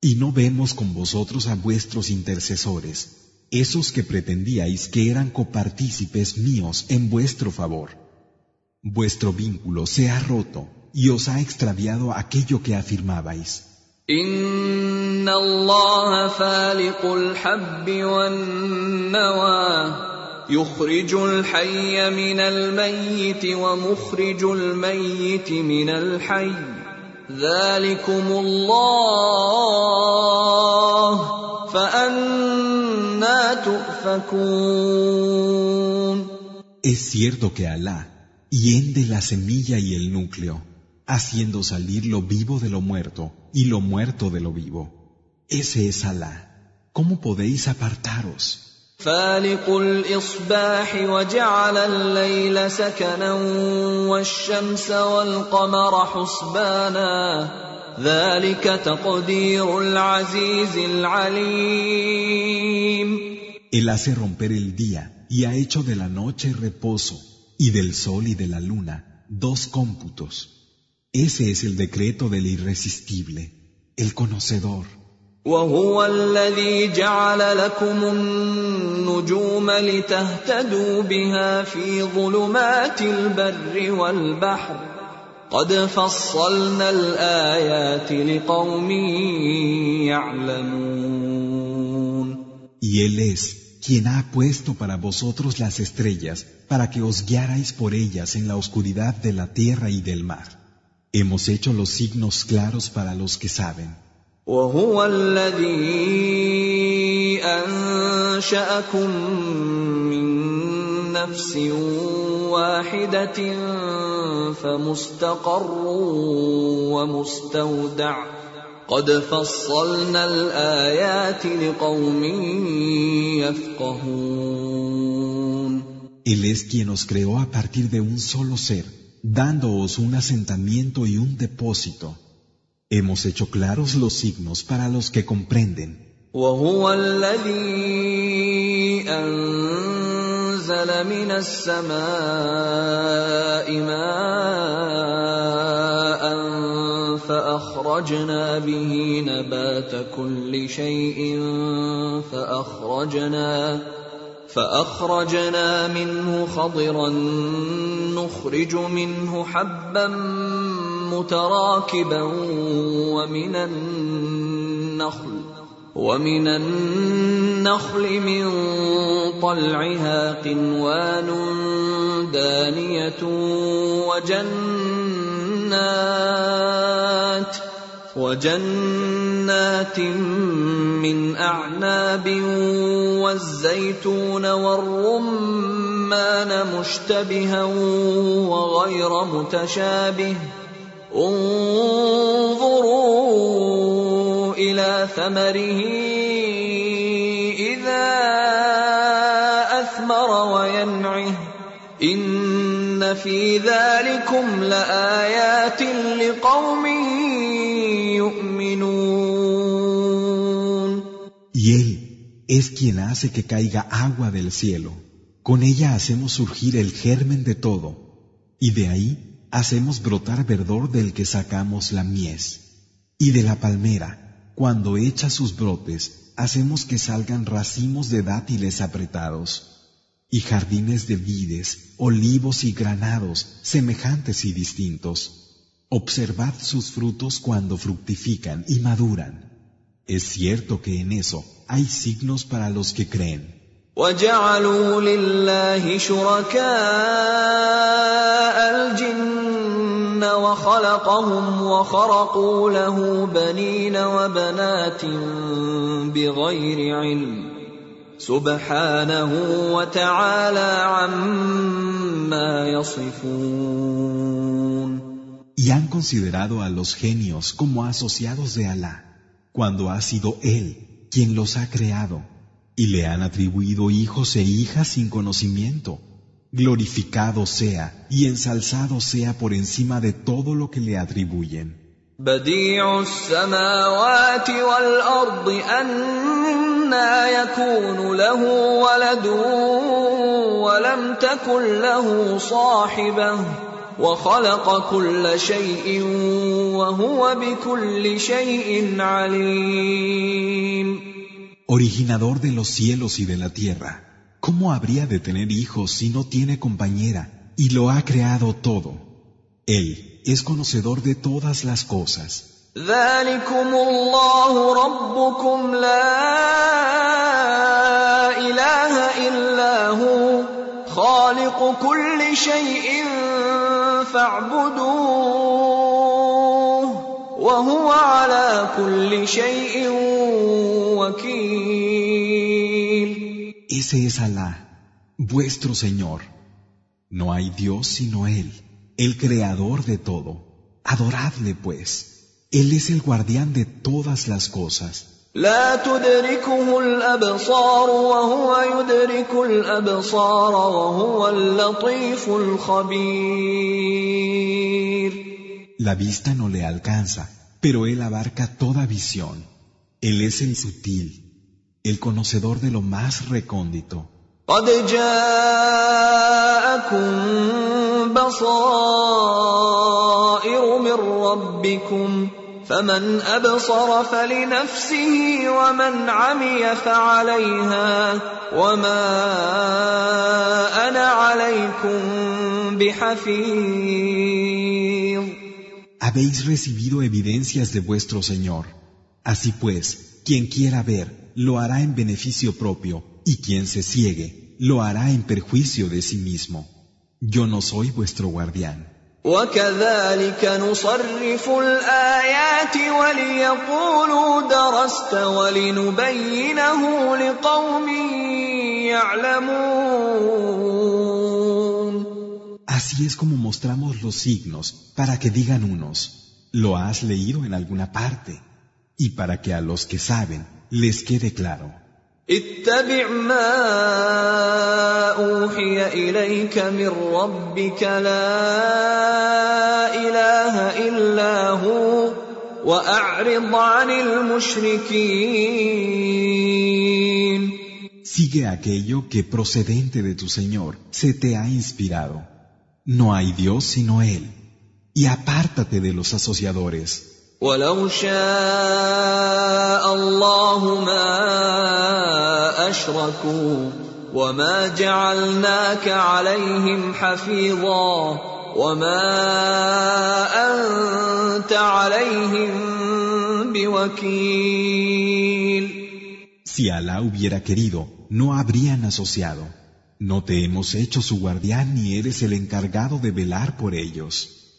Y no vemos con vosotros a vuestros intercesores, esos que pretendíais que eran copartícipes míos en vuestro favor. Vuestro vínculo se ha roto y os ha extraviado aquello que afirmabais. إن الله فالق الحب والنوى يخرج الحي من الميت ومخرج الميت من الحي ذلكم الله فأنا تؤفكون Es cierto que Alá hiende la semilla y el núcleo, haciendo salir lo vivo de lo muerto y lo muerto de lo vivo. Ese es Alá. ¿Cómo podéis apartaros? فالق الإصباح وجعل الليل سكنا والشمس والقمر حسبانا ذلك تقدير العزيز العليم Él hace romper el día y ha hecho de la noche reposo y del sol y de la luna dos cómputos. Ese es el decreto del irresistible, el conocedor. وهو الذي جعل لكم النجوم لتهتدوا بها في ظلمات البر والبحر قد فصلنا الايات لقوم يعلمون Y Él es quien ha puesto para vosotros las estrellas para que os guiarais por ellas en la oscuridad de la tierra y del mar. Hemos hecho los signos claros para los que saben. وهو الذي انشاكم من نفس واحدة فمستقر ومستودع قد فصلنا الايات لقوم يفقهون Él es quien os creó a partir de un solo ser, dándoos un asentamiento y un depósito. Hemos hecho claros los signos para los que comprenden. وهو الذي انزل من السماء ماء فاخرجنا به نبات كل شيء فاخرجنا فأخرجنا منه خضرا نخرج منه حبا متراكبا ومن النخل ومن النخل من طلعها قنوان دانية وجنات وجنات من أعناب والزيتون والرمان مشتبها وغير متشابه. انظروا إلى ثمره إذا أثمر وينعه. إن في ذلكم لآيات لقوم Y Él es quien hace que caiga agua del cielo. Con ella hacemos surgir el germen de todo. Y de ahí hacemos brotar verdor del que sacamos la mies. Y de la palmera, cuando echa sus brotes, hacemos que salgan racimos de dátiles apretados. Y jardines de vides, olivos y granados, semejantes y distintos. Observad sus frutos cuando fructifican y maduran. Es cierto que en eso hay signos para los que creen. وجعلوا لله شركاء الجن وخلقهم وخرقوا له بنين وبنات بغير علم سبحانه وتعالى عما يصفون y han considerado a los genios como asociados de Alá, cuando ha sido Él quien los ha creado, y le han atribuido hijos e hijas sin conocimiento. Glorificado sea y ensalzado sea por encima de todo lo que le atribuyen. بديع السماوات والارض انى يكون له ولد ولم تكن له صاحبه وخلق كل شيء وهو بكل شيء عليم Originador de los cielos y de la tierra, ¿cómo habría de tener hijos si no tiene compañera y lo ha creado todo? Él es conocedor de todas las cosas. ذلكم الله ربكم لا اله الا هو خالق كل شيء فاعبدوه وهو على كل شيء وكيل Ese es Alá, vuestro Señor. No hay Dios sino Él, el creador de todo. Adoradle pues. Él es el guardián de todas las cosas. لا تدركه الابصار وهو يدرك الابصار وهو اللطيف الخبير La vista no le alcanza, pero Él abarca toda visión. Él es el sutil, el conocedor de lo más recóndito. قد جاءكم بصائر من ربكم فمن ابصر فلنفسه ومن عمي فعليها وما انا عليكم بحفيظ Habéis recibido evidencias de vuestro Señor. Así pues, quien quiera ver, lo hará en beneficio propio, y quien se ciegue, lo hará en perjuicio de sí mismo. Yo no soy vuestro guardián. وكذلك نصرف الآيات وليقولوا درست ولنبينه لقوم يعلمون Así es como mostramos los signos para que digan unos, lo has leído en alguna parte, y para que a los que saben les quede claro. اتبع ما اوحي اليك من ربك لا اله الا هو واعرض عن المشركين Sigue aquello que procedente de tu Señor se te ha inspirado. No hay Dios sino Él. Y apártate de los asociadores. ولو شاء الله ما اشركوا وما جعلناك عليهم حفيظا وما انت عليهم بوكيل Si Alá hubiera querido, no habrían asociado. No te hemos hecho su guardián ni eres el encargado de velar por ellos.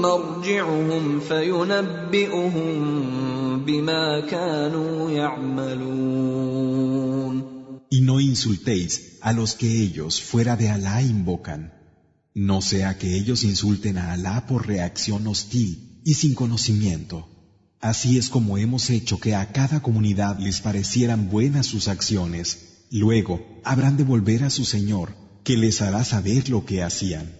مرجعهم فينبئهم بما كانوا يعملون Y no insultéis a los que ellos fuera de Alá invocan. No sea que ellos insulten a Alá por reacción hostil y sin conocimiento. Así es como hemos hecho que a cada comunidad les parecieran buenas sus acciones. Luego habrán de volver a su Señor, que les hará saber lo que hacían.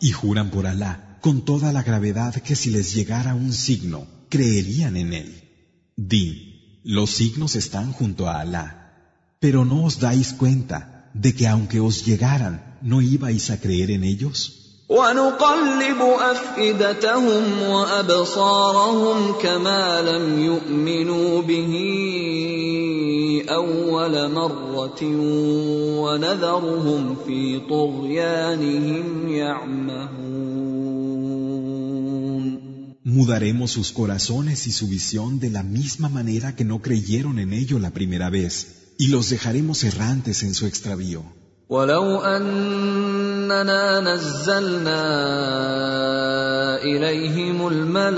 Y juran por Alá con toda la gravedad que si les llegara un signo, creerían en él. Di, los signos están junto a Alá, pero no os dais cuenta de que aunque os llegaran, no ibais a creer en ellos. ونقلب افئدتهم وابصارهم كما لم يؤمنوا به اول مره ونذرهم في طغيانهم يعمهون Mudaremos sus corazones y su visión de la misma manera que no creyeron en ello la primera vez, y los dejaremos errantes en su extravío. ولو اننا نزلنا إليهم الملائكة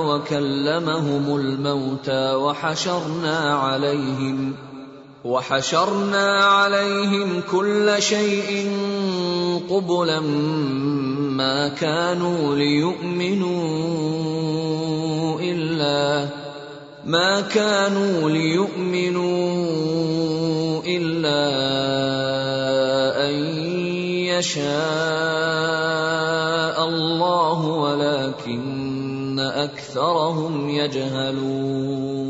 وكلمهم الموتى وحشرنا عليهم وحشرنا عليهم كل شيء قبلا ما كانوا ليؤمنوا إلا ما كانوا ليؤمنوا يشاء الله ولكن اكثرهم يجهلون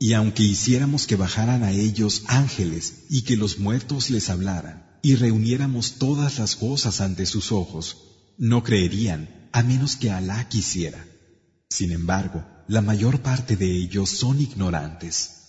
Y aunque hiciéramos que bajaran a ellos ángeles y que los muertos les hablaran, y reuniéramos todas las cosas ante sus ojos, no creerían a menos que Alá quisiera. Sin embargo, la mayor parte de ellos son ignorantes.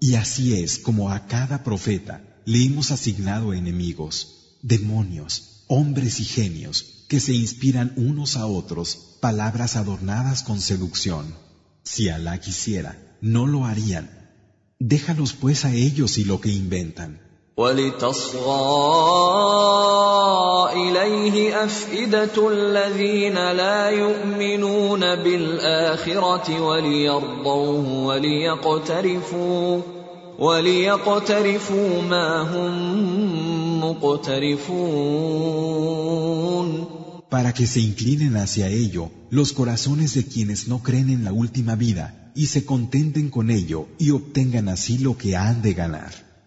Y así es como a cada profeta le hemos asignado enemigos, demonios, hombres y genios, que se inspiran unos a otros palabras adornadas con seducción. Si Alá quisiera, no lo harían. Déjalos pues a ellos y lo que inventan. Para que se inclinen hacia ello los corazones de quienes no creen en la última vida y se contenten con ello y obtengan así lo que han de ganar.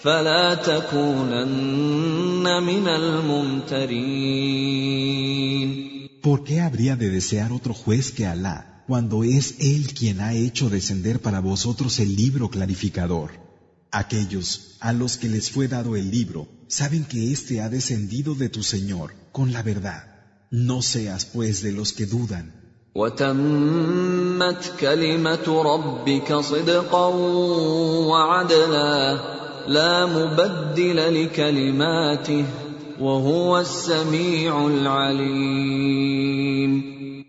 فلا تكونن من الممترين ¿Por qué habría de desear otro juez que Alá cuando es Él quien ha hecho descender para vosotros el libro clarificador? Aquellos a los que les fue dado el libro saben que éste ha descendido de tu Señor con la verdad. No seas pues de los que dudan.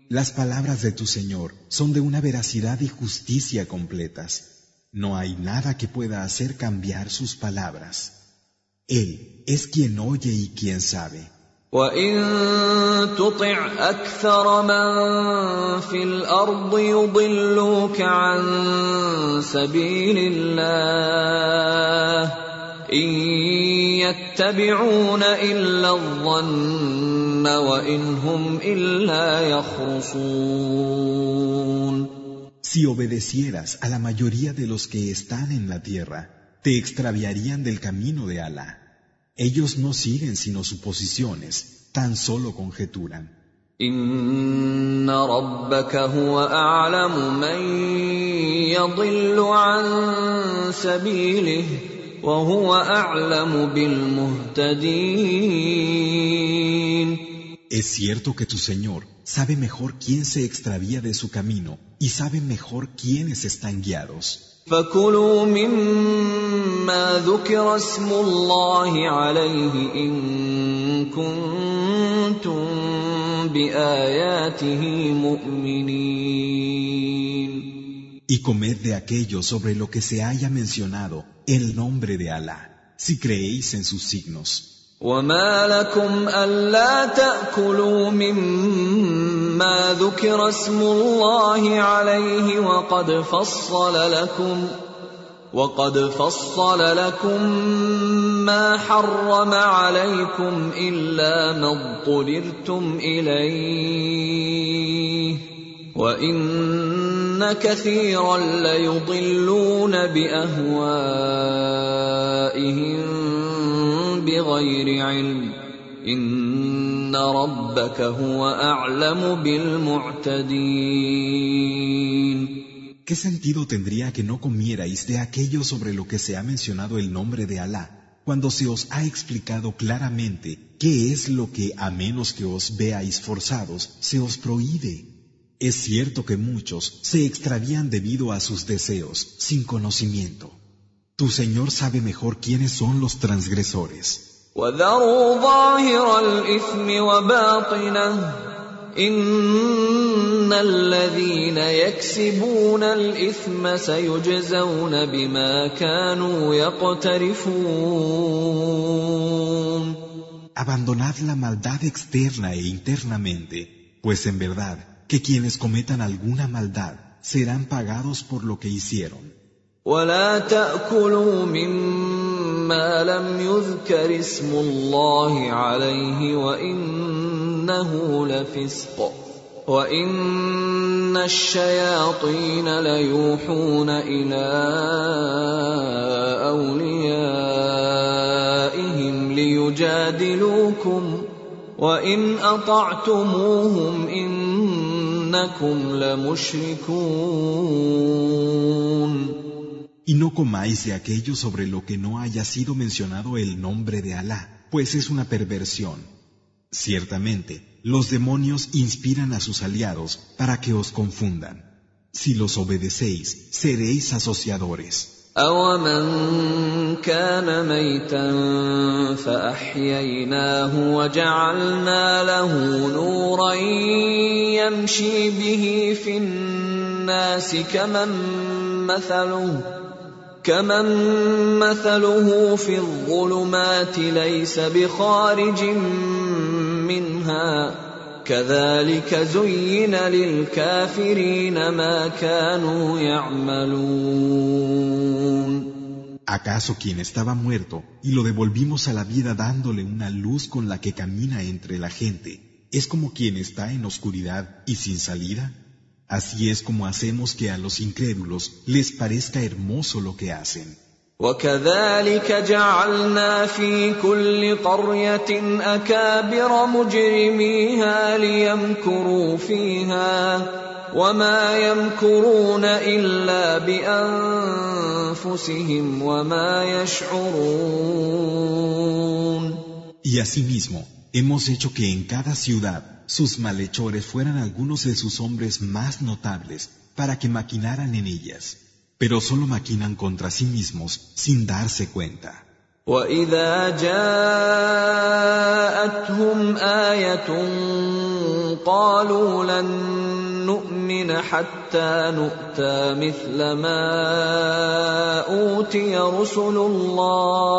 Las palabras de tu Señor son de una veracidad y justicia completas. No hay nada que pueda hacer cambiar sus palabras. Él es quien oye y quien sabe. وَإِن تُطِعْ أَكْثَرَ مَن فِي الْأَرْضِ يُضِلُّوكَ عَن سَبِيلِ اللَّهِ إِن يَتَّبِعُونَ إِلَّا الظَّنَّ وَإِنْ هُمْ إِلَّا يَخْرُصُونَ Si obedecieras a la mayoría de los que están en la tierra, te extraviarían del camino de Alá. Ellos no siguen sino suposiciones, tan solo conjeturan. Es cierto que tu Señor sabe mejor quién se extravía de su camino y sabe mejor quiénes están guiados. فكلوا مما ذكر اسم الله عليه ان كنتم باياته مؤمنين Y comed de aquello sobre lo que se haya mencionado el nombre de Alá, si creéis en sus signos. وما لكم الا تاكلوا مما ذكر اسم الله عليه وقد فصل لكم وقد فصل لكم ما حرم عليكم إلا ما اضطررتم إليه وإن كثيرا ليضلون بأهوائهم بغير علم إن ربك هو أعلم بالمعتدين ¿Qué sentido tendría que no comierais de aquello sobre lo que se ha mencionado el nombre de Alá, cuando se os ha explicado claramente qué es lo que, a menos que os veáis forzados, se os prohíbe? Es cierto que muchos se extravían debido a sus deseos, sin conocimiento. Tu Señor sabe mejor quiénes son los transgresores. وذروا ظاهر الإثم وباطنه إن الذين يكسبون الإثم سيجزون بما كانوا يقترفون Abandonad la maldad externa e internamente, pues en verdad que quienes cometan alguna maldad serán pagados por lo que hicieron. ولا تأكلوا مما ما لم يذكر اسم الله عليه وانه لفسق وان الشياطين ليوحون إلى اوليائهم ليجادلوكم وان اطعتموهم انكم لمشركون Y no comáis de aquello sobre lo que no haya sido mencionado el nombre de Alá, pues es una perversión. Ciertamente, los demonios inspiran a sus aliados para que os confundan. Si los obedecéis, seréis asociadores. أَوَمَنْ كَانَ مَيْتًا فَأَحْيَيْنَاهُ وَجَعَلْنَا لَهُ نُورًا يَمْشِي بِهِ فِي النَّاسِ كَمَنْ مَثَلُهُ كمن مثله في الظلمات ليس بخارج منها كذلك زين للكافرين ما كانوا يعملون ¿Acaso quien estaba muerto y lo devolvimos a la vida dándole una luz con la que camina entre la gente, es como quien está en oscuridad y sin salida? Así es como hacemos que a los incrédulos les parezca hermoso lo que hacen. وكذلك جعلنا في كل قرية أكابر مجرميها ليمكروا فيها وما يمكرون إلا بأنفسهم وما يشعرون. Y asimismo, hemos hecho que en cada ciudad sus malhechores fueran algunos de sus hombres más notables para que maquinaran en ellas, pero solo maquinan contra sí mismos sin darse cuenta. وإذا جاءتهم آية قالوا لن نؤمن حتى نؤتى مثل ما أوتي رسل الله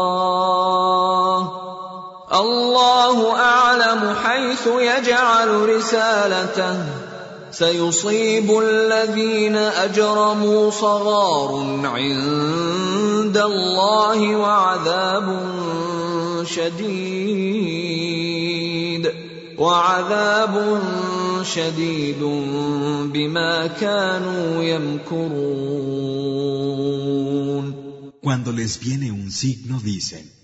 الله أعلم حيث يجعل رسالته. سيصيب الذين أجرموا صغار عند الله وعذاب شديد. وعذاب شديد بما كانوا يمكرون. Cuando les viene un signo dicen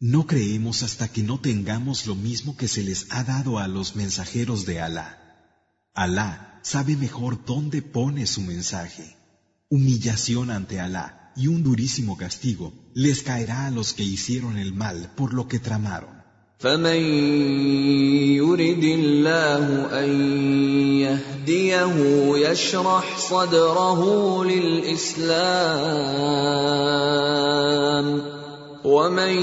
No creemos hasta que no tengamos lo mismo que se les ha dado a los mensajeros de Alá. Alá sabe mejor dónde pone su mensaje. Humillación ante Alá y un durísimo castigo les caerá a los que hicieron el mal por lo que tramaron. ومن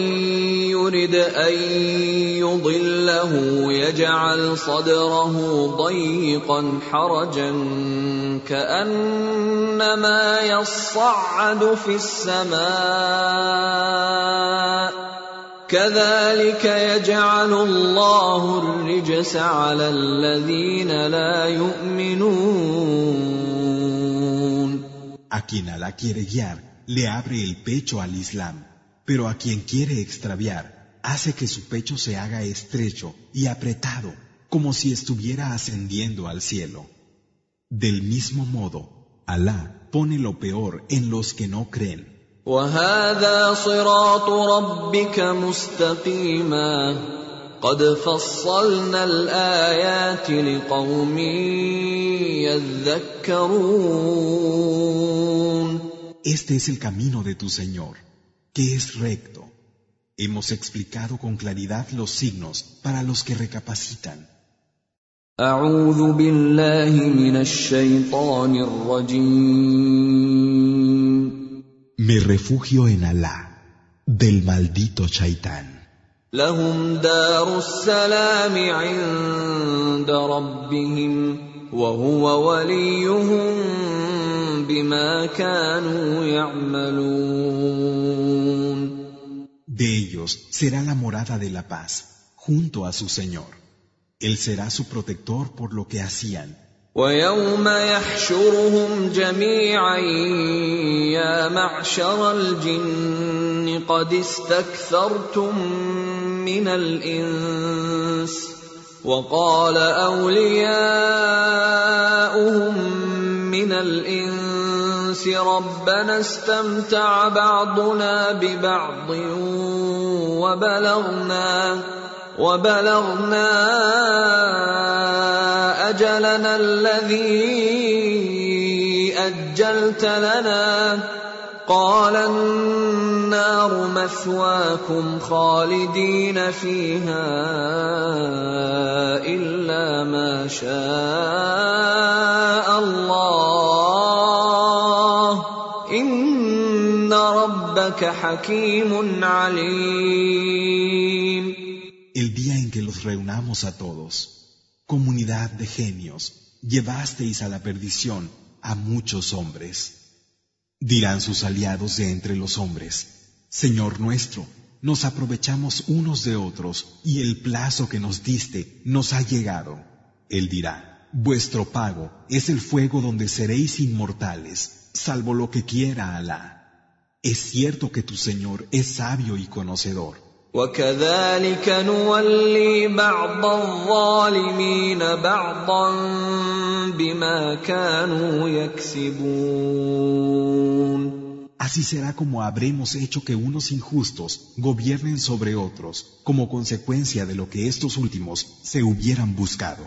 يرد ان يضله يجعل صدره ضيقا حرجا كانما يصعد في السماء كذلك يجعل الله الرجس على الذين لا يؤمنون. A quien Alá quiere guiar, le abre el pecho al Islam. Pero a quien quiere extraviar, hace que su pecho se haga estrecho y apretado, como si estuviera ascendiendo al cielo. Del mismo modo, Alá pone lo peor en los que no creen. وهذا صراط ربك مستقيما قد فصلنا الايات لقوم يذكرون Este es el camino de tu Señor, que es recto. Hemos explicado con claridad los signos para los que recapacitan. اعوذ بالله من الشيطان الرجيم Me refugio en Alá, del maldito Chaitán. لهم دار السلام عند ربهم وهو وليهم بما كانوا يعملون De ellos será la morada de la paz, junto a su Señor. Él será su protector por lo que hacían. ويوم يحشرهم جميعا يا معشر الجن قد استكثرتم من الانس وقال أولياؤهم من الإنس ربنا استمتع بعضنا ببعض وبلغنا وبلغنا أجلنا الذي أجلت لنا قال النار مثواكم خالدين فيها الا ما شاء الله ان ربك حكيم عليم El día en que los reunamos a todos, comunidad de genios, llevasteis a la perdición a muchos hombres. Dirán sus aliados de entre los hombres, Señor nuestro, nos aprovechamos unos de otros y el plazo que nos diste nos ha llegado. Él dirá, vuestro pago es el fuego donde seréis inmortales, salvo lo que quiera Alá. Es cierto que tu Señor es sabio y conocedor. وكذلك نولي بعض الظالمين بعضا بما كانوا يكسبون Así será como habremos hecho que unos injustos gobiernen sobre otros como consecuencia de lo que estos últimos se hubieran buscado.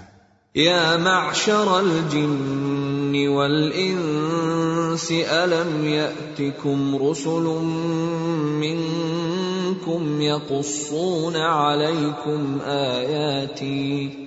يا معشر الجن والانس الم ياتكم رسل منكم يقصون عليكم اياتي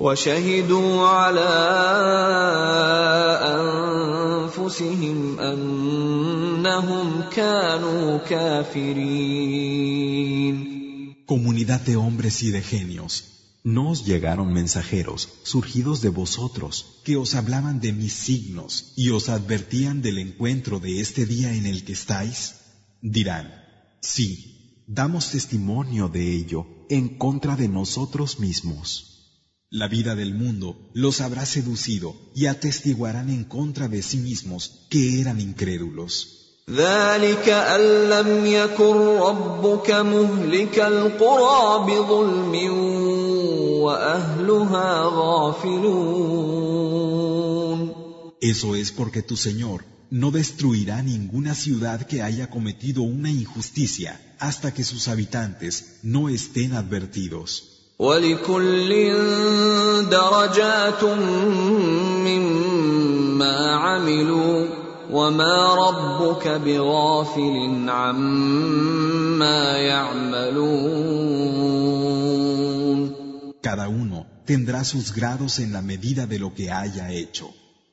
وشهدوا على انفسهم انهم كانوا كافرين Comunidad de hombres y de genios, ¿no os llegaron mensajeros surgidos de vosotros que os hablaban de mis signos y os advertían del encuentro de este día en el que estáis? Dirán, sí, damos testimonio de ello en contra de nosotros mismos. La vida del mundo los habrá seducido y atestiguarán en contra de sí mismos que eran incrédulos. ذلك أن لم يكن ربك مهلك القرى بظلم وأهلها غافلون Eso es porque tu Señor no destruirá ninguna ciudad que haya cometido una injusticia hasta que sus habitantes no estén advertidos. ولكل درجات مما عملوا وما ربك بغافل عما يعملون Cada uno tendrá sus grados en la medida de lo que haya hecho.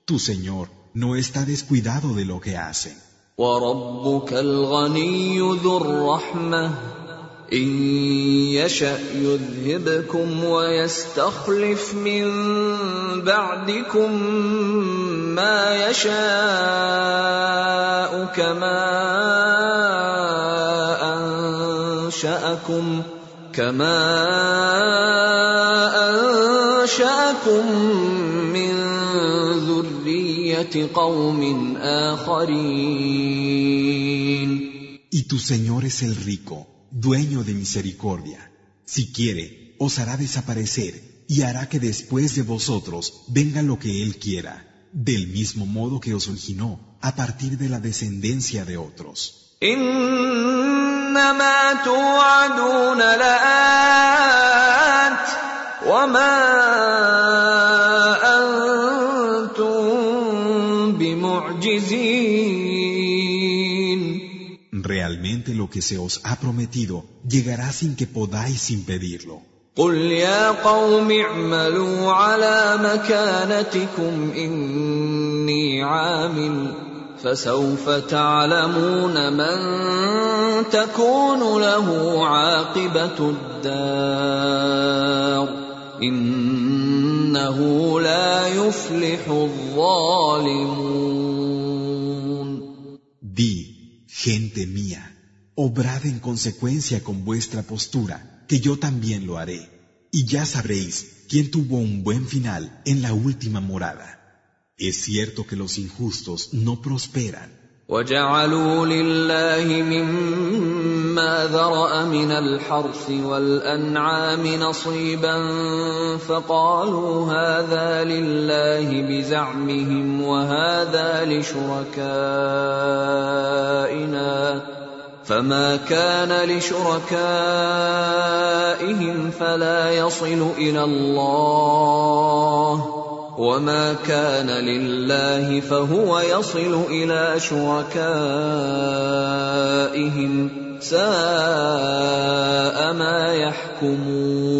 Tu Señor no está descuidado de lo que hacen. وربك الغني ذو الرحمه إن يشأ يذهبكم ويستخلف من بعدكم ما يشاء كما أنشأكم كما أنشأكم من ذرية قوم آخرين. Y tu Señor es el rico, dueño de misericordia. Si quiere, os hará desaparecer y hará que después de vosotros venga lo que Él quiera, del mismo modo que os originó a partir de la descendencia de otros. Realmente lo que se os ha prometido llegará sin que podáis impedirlo. قل يا قوم اعملوا على مكانتكم إني عامل فسوف تعلمون من تكون له عاقبة الدار إنه لا يفلح الظالمون Di Gente mía, obrad en consecuencia con vuestra postura, que yo también lo haré, y ya sabréis quién tuvo un buen final en la última morada. Es cierto que los injustos no prosperan. وجعلوا لله مما ذرأ من الحرث والأنعام نصيبا فقالوا هذا لله بزعمهم وهذا لشركائنا فما كان لشركائهم فلا يصل إلى الله وما كان لله فهو يصل إلى شركائهم ساء ما يحكمون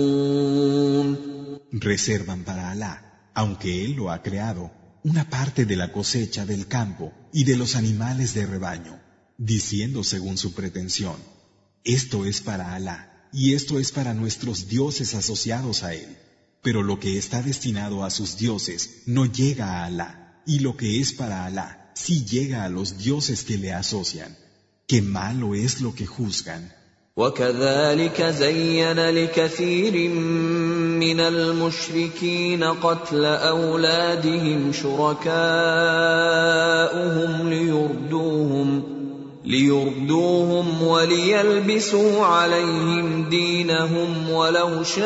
Reservan para Alá, aunque Él lo ha creado, una parte de la cosecha del campo y de los animales de rebaño, diciendo según su pretensión, esto es para Alá y esto es para nuestros dioses asociados a Él. Pero lo que está destinado a sus dioses no llega a Alá, y lo que es para Alá sí llega a los dioses que le asocian. Qué malo es lo que juzgan. وكذلك زين لكثير من المشركين قتل اولادهم شركاؤهم ليردوهم ليردوهم وليلبسوا عليهم دينهم ولو شاء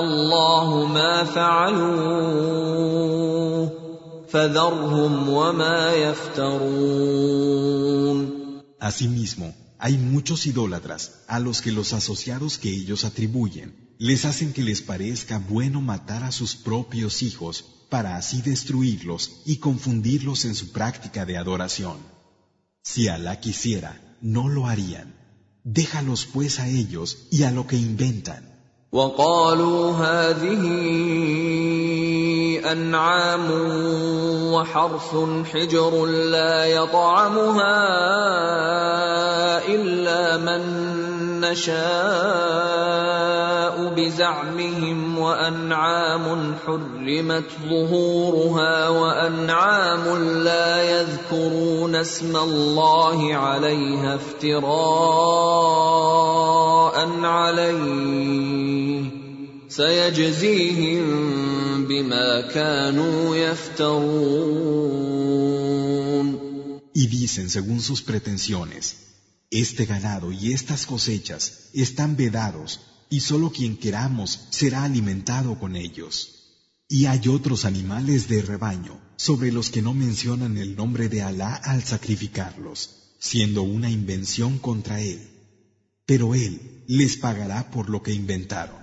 الله ما فعلوه فذرهم وما يفترون Asimismo, hay muchos idólatras a los que los asociados que ellos atribuyen les hacen que les parezca bueno matar a sus propios hijos para así destruirlos y confundirlos en su práctica de adoración. Si Alá quisiera, no lo harían. Déjalos pues a ellos y a lo que inventan. وقالوا هذه انعام وحرث حجر لا يطعمها الا من نشاء بزعمهم وأنعام حرمت ظهورها وأنعام لا يذكرون اسم الله عليها افتراء عليه. سيجزيهم بما كانوا يفترون. Y dicen según sus pretensiones, este ganado y estas cosechas están vedados y solo quien queramos será alimentado con ellos. Y hay otros animales de rebaño sobre los que no mencionan el nombre de Alá al sacrificarlos, siendo una invención contra él. Pero él les pagará por lo que inventaron.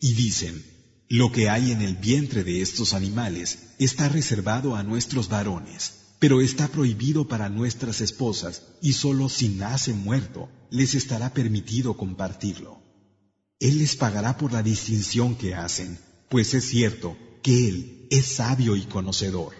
Y dicen, Lo que hay en el vientre de estos animales está reservado a nuestros varones, pero está prohibido para nuestras esposas y solo si nace muerto les estará permitido compartirlo. Él les pagará por la distinción que hacen, pues es cierto que Él es sabio y conocedor.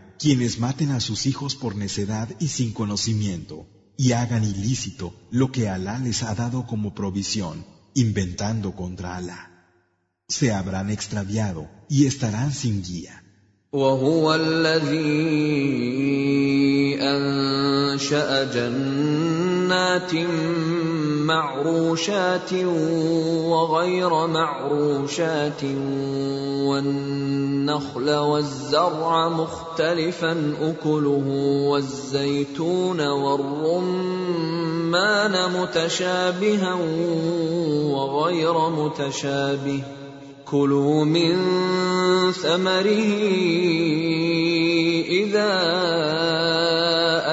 quienes maten a sus hijos por necedad y sin conocimiento, y hagan ilícito lo que Alá les ha dado como provisión, inventando contra Alá. Se habrán extraviado y estarán sin guía. وهو الذي انشا جنات معروشات وغير معروشات والنخل والزرع مختلفا أكله والزيتون والرمان متشابها وغير متشابه. كلوا من ثمره إذا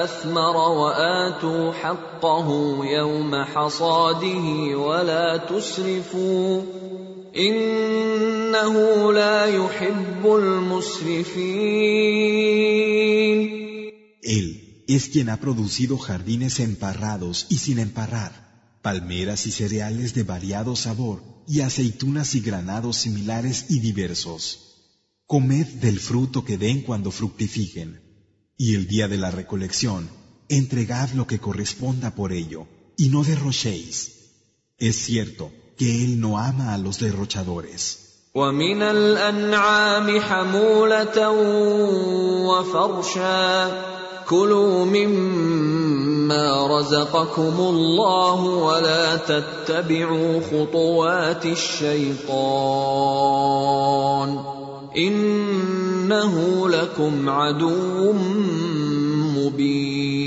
أثمر وآتوا حقه يوم حصاده ولا تسرفوا إنه لا يحب المسرفين. Él es quien ha producido jardines emparrados y sin emparrar, palmeras y cereales de variado sabor, y aceitunas y granados similares y diversos. Comed del fruto que den cuando fructifiquen, y el día de la recolección, entregad lo que corresponda por ello, y no derrochéis. Es cierto que Él no ama a los derrochadores. ومن الانعام حموله وفرشا كلوا مما رزقكم الله ولا تتبعوا خطوات الشيطان انه لكم عدو مبين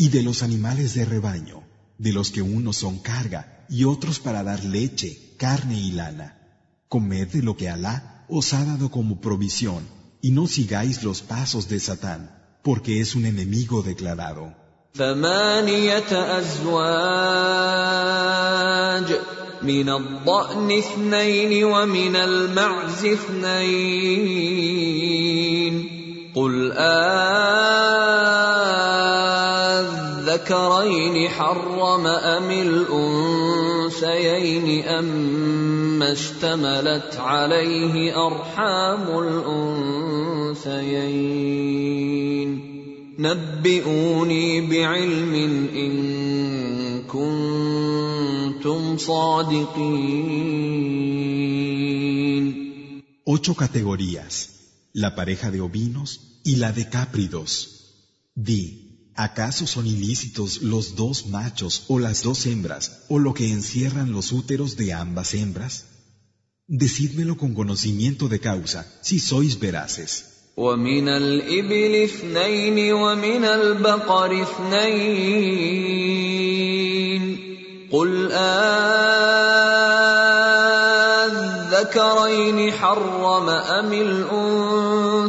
Y de los animales de rebaño, de los que unos son carga y otros para dar leche, carne y lana. Comed de lo que Alá os ha dado como provisión y no sigáis los pasos de Satán, Porque es un enemigo declarado. ثمانية أزواج من الضأن اثنين ومن المعز اثنين قل آذكرين حرم أم الأنثيين أما اشتملت عليه أرحام الأنثيين نبئوني بعلم إن كنتم صادقين Ocho categorías, la pareja de ovinos y la de cápridos. Di, ¿acaso son ilícitos los dos machos o las dos hembras o lo que encierran los úteros de ambas hembras? Decídmelo con conocimiento de causa, si sois veraces. ومن الإبل اثنين ومن البقر اثنين قل آذكرين حرم أم الأنثيين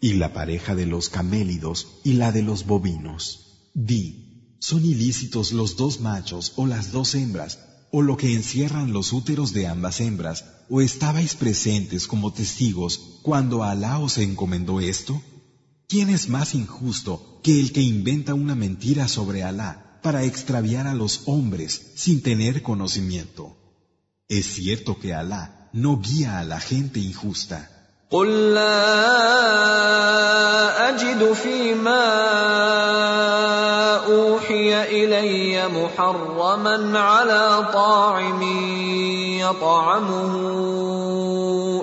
Y la pareja de los camélidos y la de los bovinos. Di, ¿son ilícitos los dos machos o las dos hembras, o lo que encierran los úteros de ambas hembras, o estabais presentes como testigos cuando Alá os encomendó esto? ¿Quién es más injusto que el que inventa una mentira sobre Alá para extraviar a los hombres sin tener conocimiento? Es cierto que Alá no guía a la gente injusta. قل لا اجد فيما اوحي الي محرما على طاعم يطعمه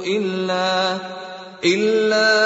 الا الا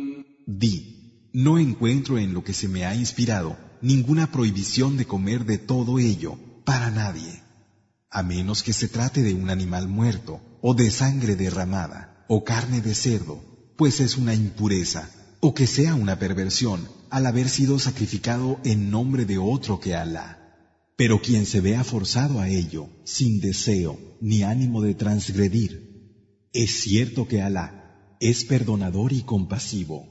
No encuentro en lo que se me ha inspirado ninguna prohibición de comer de todo ello para nadie, a menos que se trate de un animal muerto, o de sangre derramada, o carne de cerdo, pues es una impureza, o que sea una perversión al haber sido sacrificado en nombre de otro que Alá. Pero quien se vea forzado a ello, sin deseo ni ánimo de transgredir, es cierto que Alá es perdonador y compasivo.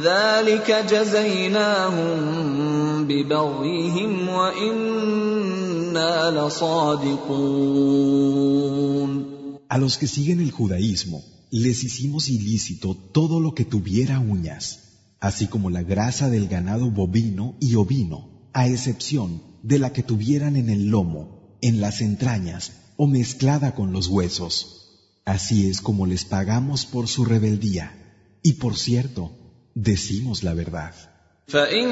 ذلك جزيناهم ببغيهم وإنا لصادقون A los que siguen el judaísmo les hicimos ilícito todo lo que tuviera uñas, así como la grasa del ganado bovino y ovino, a excepción de la que tuvieran en el lomo, en las entrañas o mezclada con los huesos. Así es como les pagamos por su rebeldía. Y por cierto, decimos la verdad. فإن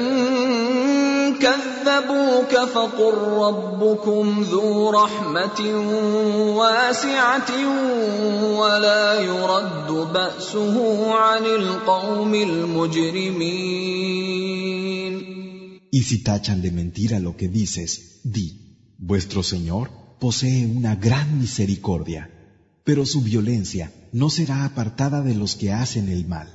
كذبوك فقل ربكم ذو رحمة واسعة ولا يرد بأسه عن القوم المجرمين Y si tachan de mentira lo que dices, di, vuestro Señor posee una gran misericordia, pero su violencia no será apartada de los que hacen el mal.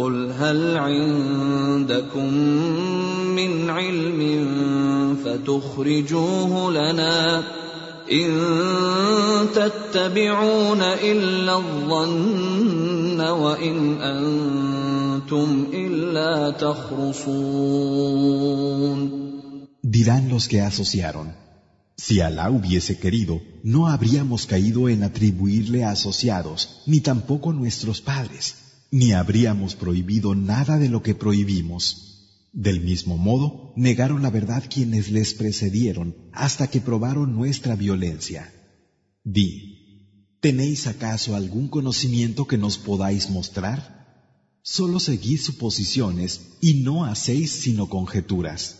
قل هل عندكم من علم فتخرجوه لنا ان تتبعون الا الظن وان انتم الا تخرصون Dirán los que asociaron, si Alá hubiese querido, no habríamos caído en atribuirle asociados, ni tampoco nuestros padres ni habríamos prohibido nada de lo que prohibimos. Del mismo modo, negaron la verdad quienes les precedieron hasta que probaron nuestra violencia. Di, ¿tenéis acaso algún conocimiento que nos podáis mostrar? Solo seguís suposiciones y no hacéis sino conjeturas.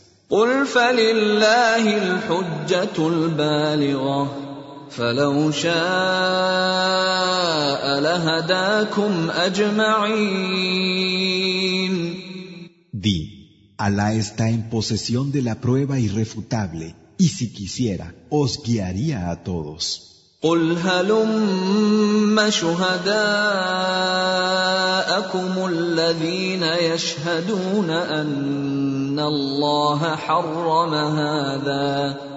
فلو شاء لهداكم اجمعين Di, Alá está en posesión de la prueba irrefutable y si quisiera, os guiaría a todos. قل هلم شهداءكم الذين يشهدون ان الله حرم هذا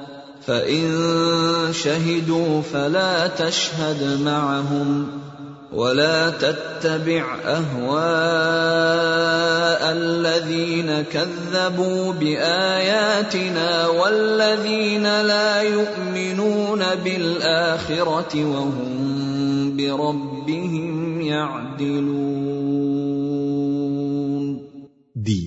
فإن شهدوا فلا تشهد معهم ولا تتبع أهواء الذين كذبوا بآياتنا والذين لا يؤمنون بالآخرة وهم بربهم يعدلون. Di,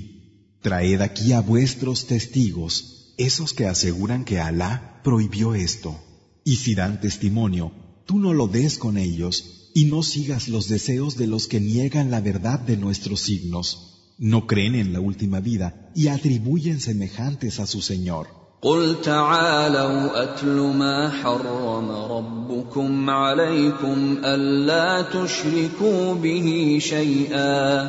traed aquí a vuestros testigos, esos que aseguran que Alá prohibió esto. Y si dan testimonio, tú no lo des con ellos, y no sigas los deseos de los que niegan la verdad de nuestros signos. No creen en la última vida y atribuyen semejantes a su Señor. قل تعالوا اتل ما حرم ربكم عليكم الا تشركوا به شيئا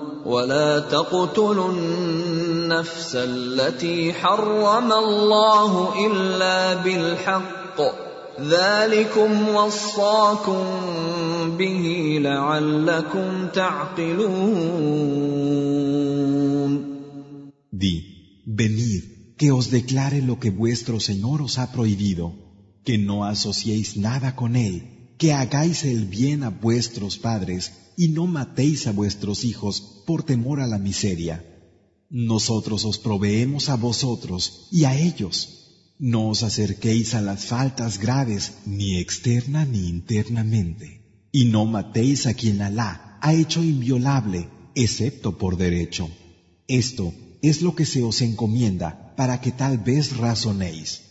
ولا تقتلوا النفس التي حرم الله الا بالحق ذلكم وصاكم به لعلكم تعقلون Di, venid, que os declare lo que vuestro Señor os ha prohibido, que no asociéis nada con Él, que hagáis el bien a vuestros padres y no matéis a vuestros hijos por temor a la miseria. Nosotros os proveemos a vosotros y a ellos. No os acerquéis a las faltas graves ni externa ni internamente. Y no matéis a quien Alá ha hecho inviolable, excepto por derecho. Esto es lo que se os encomienda para que tal vez razonéis.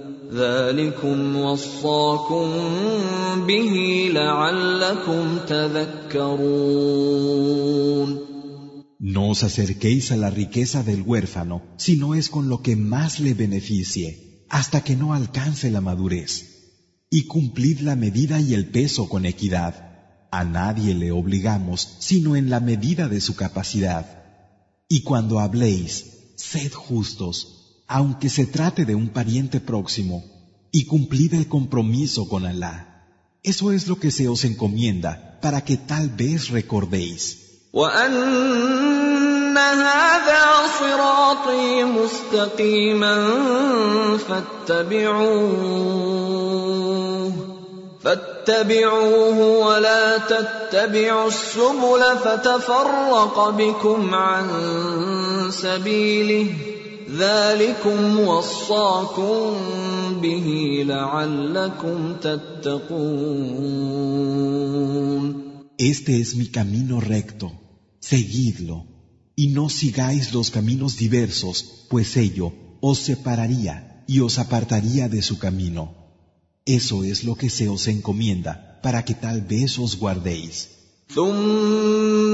ذلكم وصاكم به لعلكم تذكرون No os acerquéis a la riqueza del huérfano si no es con lo que más le beneficie, hasta que no alcance la madurez. Y cumplid la medida y el peso con equidad. A nadie le obligamos sino en la medida de su capacidad. Y cuando habléis, sed justos, aunque se trate de un pariente próximo, y cumplid el compromiso con Alá. Eso es lo que se os encomienda para que tal vez recordéis. وأن هذا صراطي مستقيما فاتبعوه فاتبعوه ولا تتبعوا السبل فتفرق بكم عن سبيله ذلكم وصاكم به لعلكم تتقون Este es mi camino recto, seguidlo, y no sigáis los caminos diversos, pues ello os separaría y os apartaría de su camino. Eso es lo que se os encomienda, para que tal vez os guardéis. ثم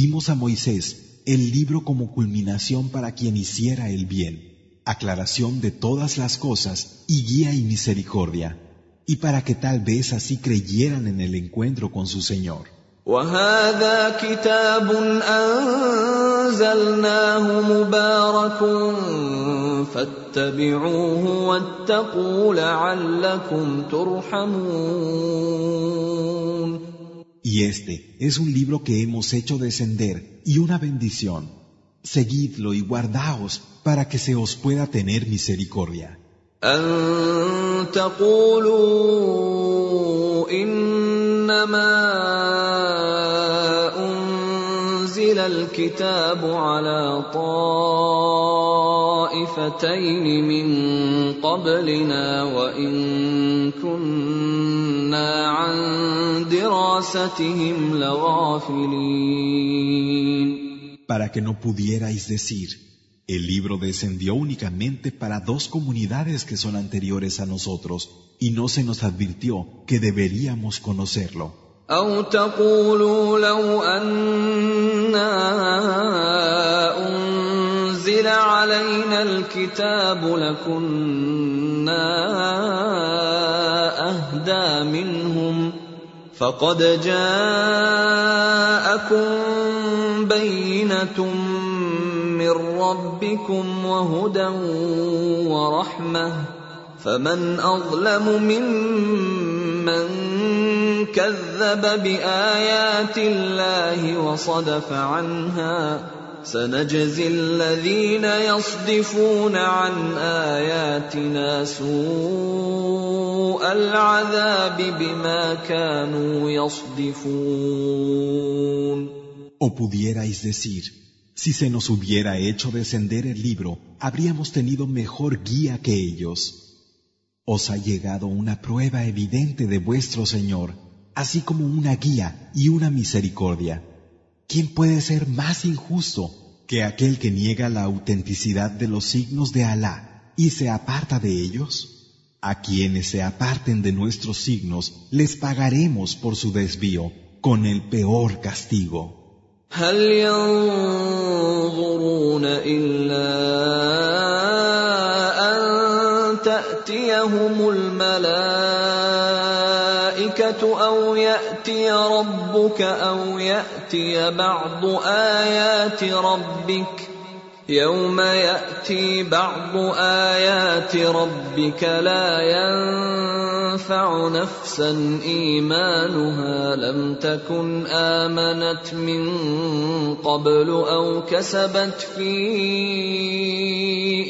dimos a Moisés el libro como culminación para quien hiciera el bien, aclaración de todas las cosas y guía y misericordia, y para que tal vez así creyeran en el encuentro con su Señor. Y este es un libro que hemos hecho descender y una bendición. seguidlo y guardaos para que se os pueda tener misericordia. طائفتين من قبلنا وإن كنا عن دراستهم لغافلين Para que no pudierais decir, el libro descendió únicamente para dos comunidades que son anteriores a nosotros, y no se nos advirtió que deberíamos conocerlo. أو تقولوا لو أنا أنزل علينا الكتاب لكنا أهدى منهم فقد جاءكم بينة من ربكم وهدى ورحمة فمن أظلم ممن كذب بآيات الله وصدف عنها سنجزي الذين يصدفون عن آياتنا سوء العذاب بما كانوا يصدفون O pudierais decir, si se nos hubiera hecho descender el libro, habríamos tenido mejor guía que ellos. Os ha llegado una prueba evidente de vuestro Señor, así como una guía y una misericordia. ¿Quién puede ser más injusto que aquel que niega la autenticidad de los signos de Alá y se aparta de ellos? A quienes se aparten de nuestros signos les pagaremos por su desvío con el peor castigo. هل ينظرون إلا أن تأتيهم الحجه أو ياتي ربك أو ياتي بعض ايات ربك يوم ياتي بعض ايات ربك لا ينفع نفسا ايمانها لم تكن امنت من قبل أو كسبت في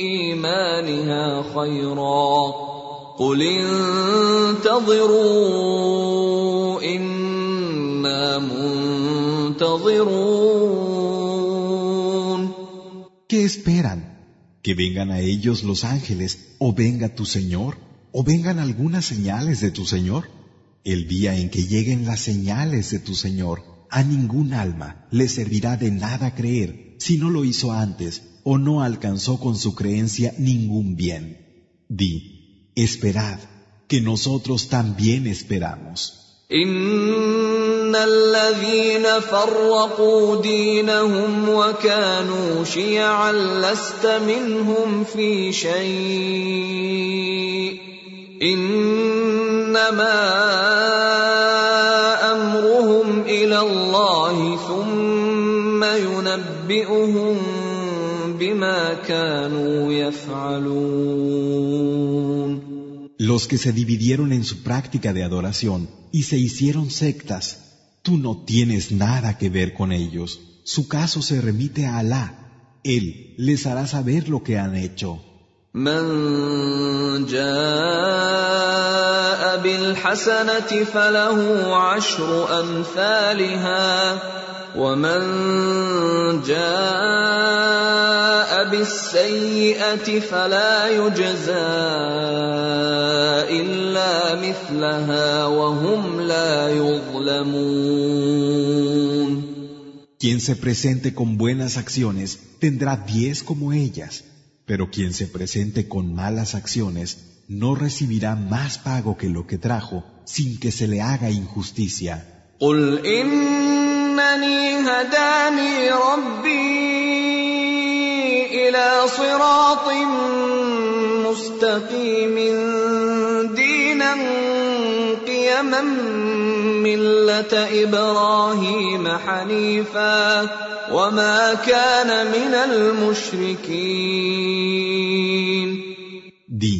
ايمانها خيرا قل انتظروا إنا منتظرون ¿Qué esperan? ¿Que vengan a ellos los ángeles o venga tu Señor? ¿O vengan algunas señales de tu Señor? El día en que lleguen las señales de tu Señor, a ningún alma le servirá de nada creer si no lo hizo antes o no alcanzó con su creencia ningún bien. Di, esperad, que nosotros también esperamos. إن الذين فرقوا دينهم وكانوا شيعا لست منهم في شيء إنما أمرهم إلى الله ثم ينبئهم بما كانوا يفعلون los que se dividieron en su práctica de adoración y se hicieron sectas, tú no tienes nada que ver con ellos. Su caso se remite a Alá. Él les hará saber lo que han hecho. من جاء بالحسنة فله عشر أمثالها ومن جاء بالسيئة فلا يجزى إلا مثلها وهم لا يظلمون Quien se presente con buenas acciones tendrá diez como ellas, pero quien se presente con malas acciones no recibirá más pago que lo que trajo sin que se le haga injusticia. قل إنني هداني ربي إلى صراط مستقيم دينا قيما ملة إبراهيم حنيفا وما كان من المشركين. Di,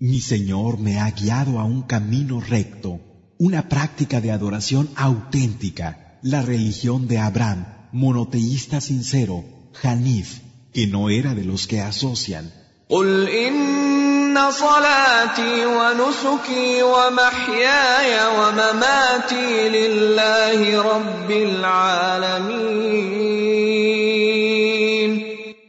mi Señor me ha guiado a un camino recto, una práctica de adoración auténtica, la religión de Abraham, monoteísta sincero, Hanif, que no era de los que asocian. قل إن صلاتي ونسكي ومحياي ومماتي لله رب العالمين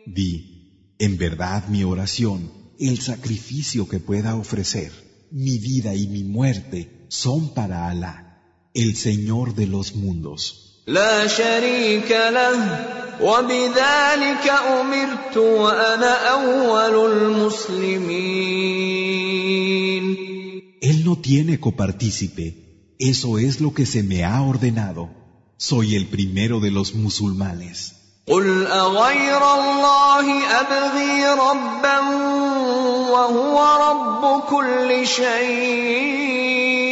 Di, en verdad mi oración, el sacrificio que pueda ofrecer, mi vida y mi muerte son para Alá, el Señor de los mundos. لا شريك له وبذلك أمرت وأنا أول المسلمين Él no tiene copartícipe, eso es lo que se me ha ordenado. Soy el primero de los musulmanes. قل أغير الله أبغي ربا وهو رب كل شيء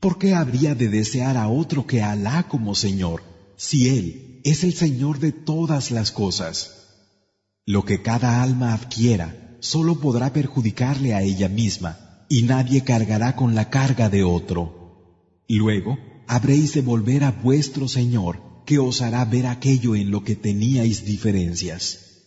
¿por qué habría de desear a otro que a Alá como Señor, si Él es el Señor de todas las cosas? Lo que cada alma adquiera solo podrá perjudicarle a ella misma, y nadie cargará con la carga de otro. Luego habréis de volver a vuestro Señor, que os hará ver aquello en lo que teníais diferencias.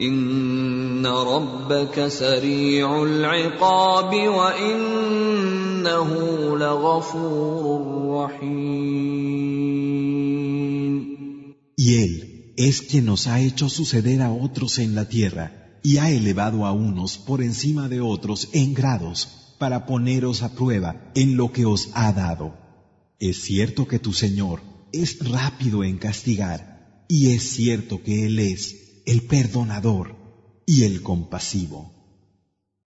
ان ربك سريع العقاب وانه لغفور رحيم Y Él es quien nos ha hecho suceder a otros en la tierra y ha elevado a unos por encima de otros en grados para poneros a prueba en lo que os ha dado. Es cierto que tu Señor es rápido en castigar y es cierto que Él es el perdonador y el compasivo.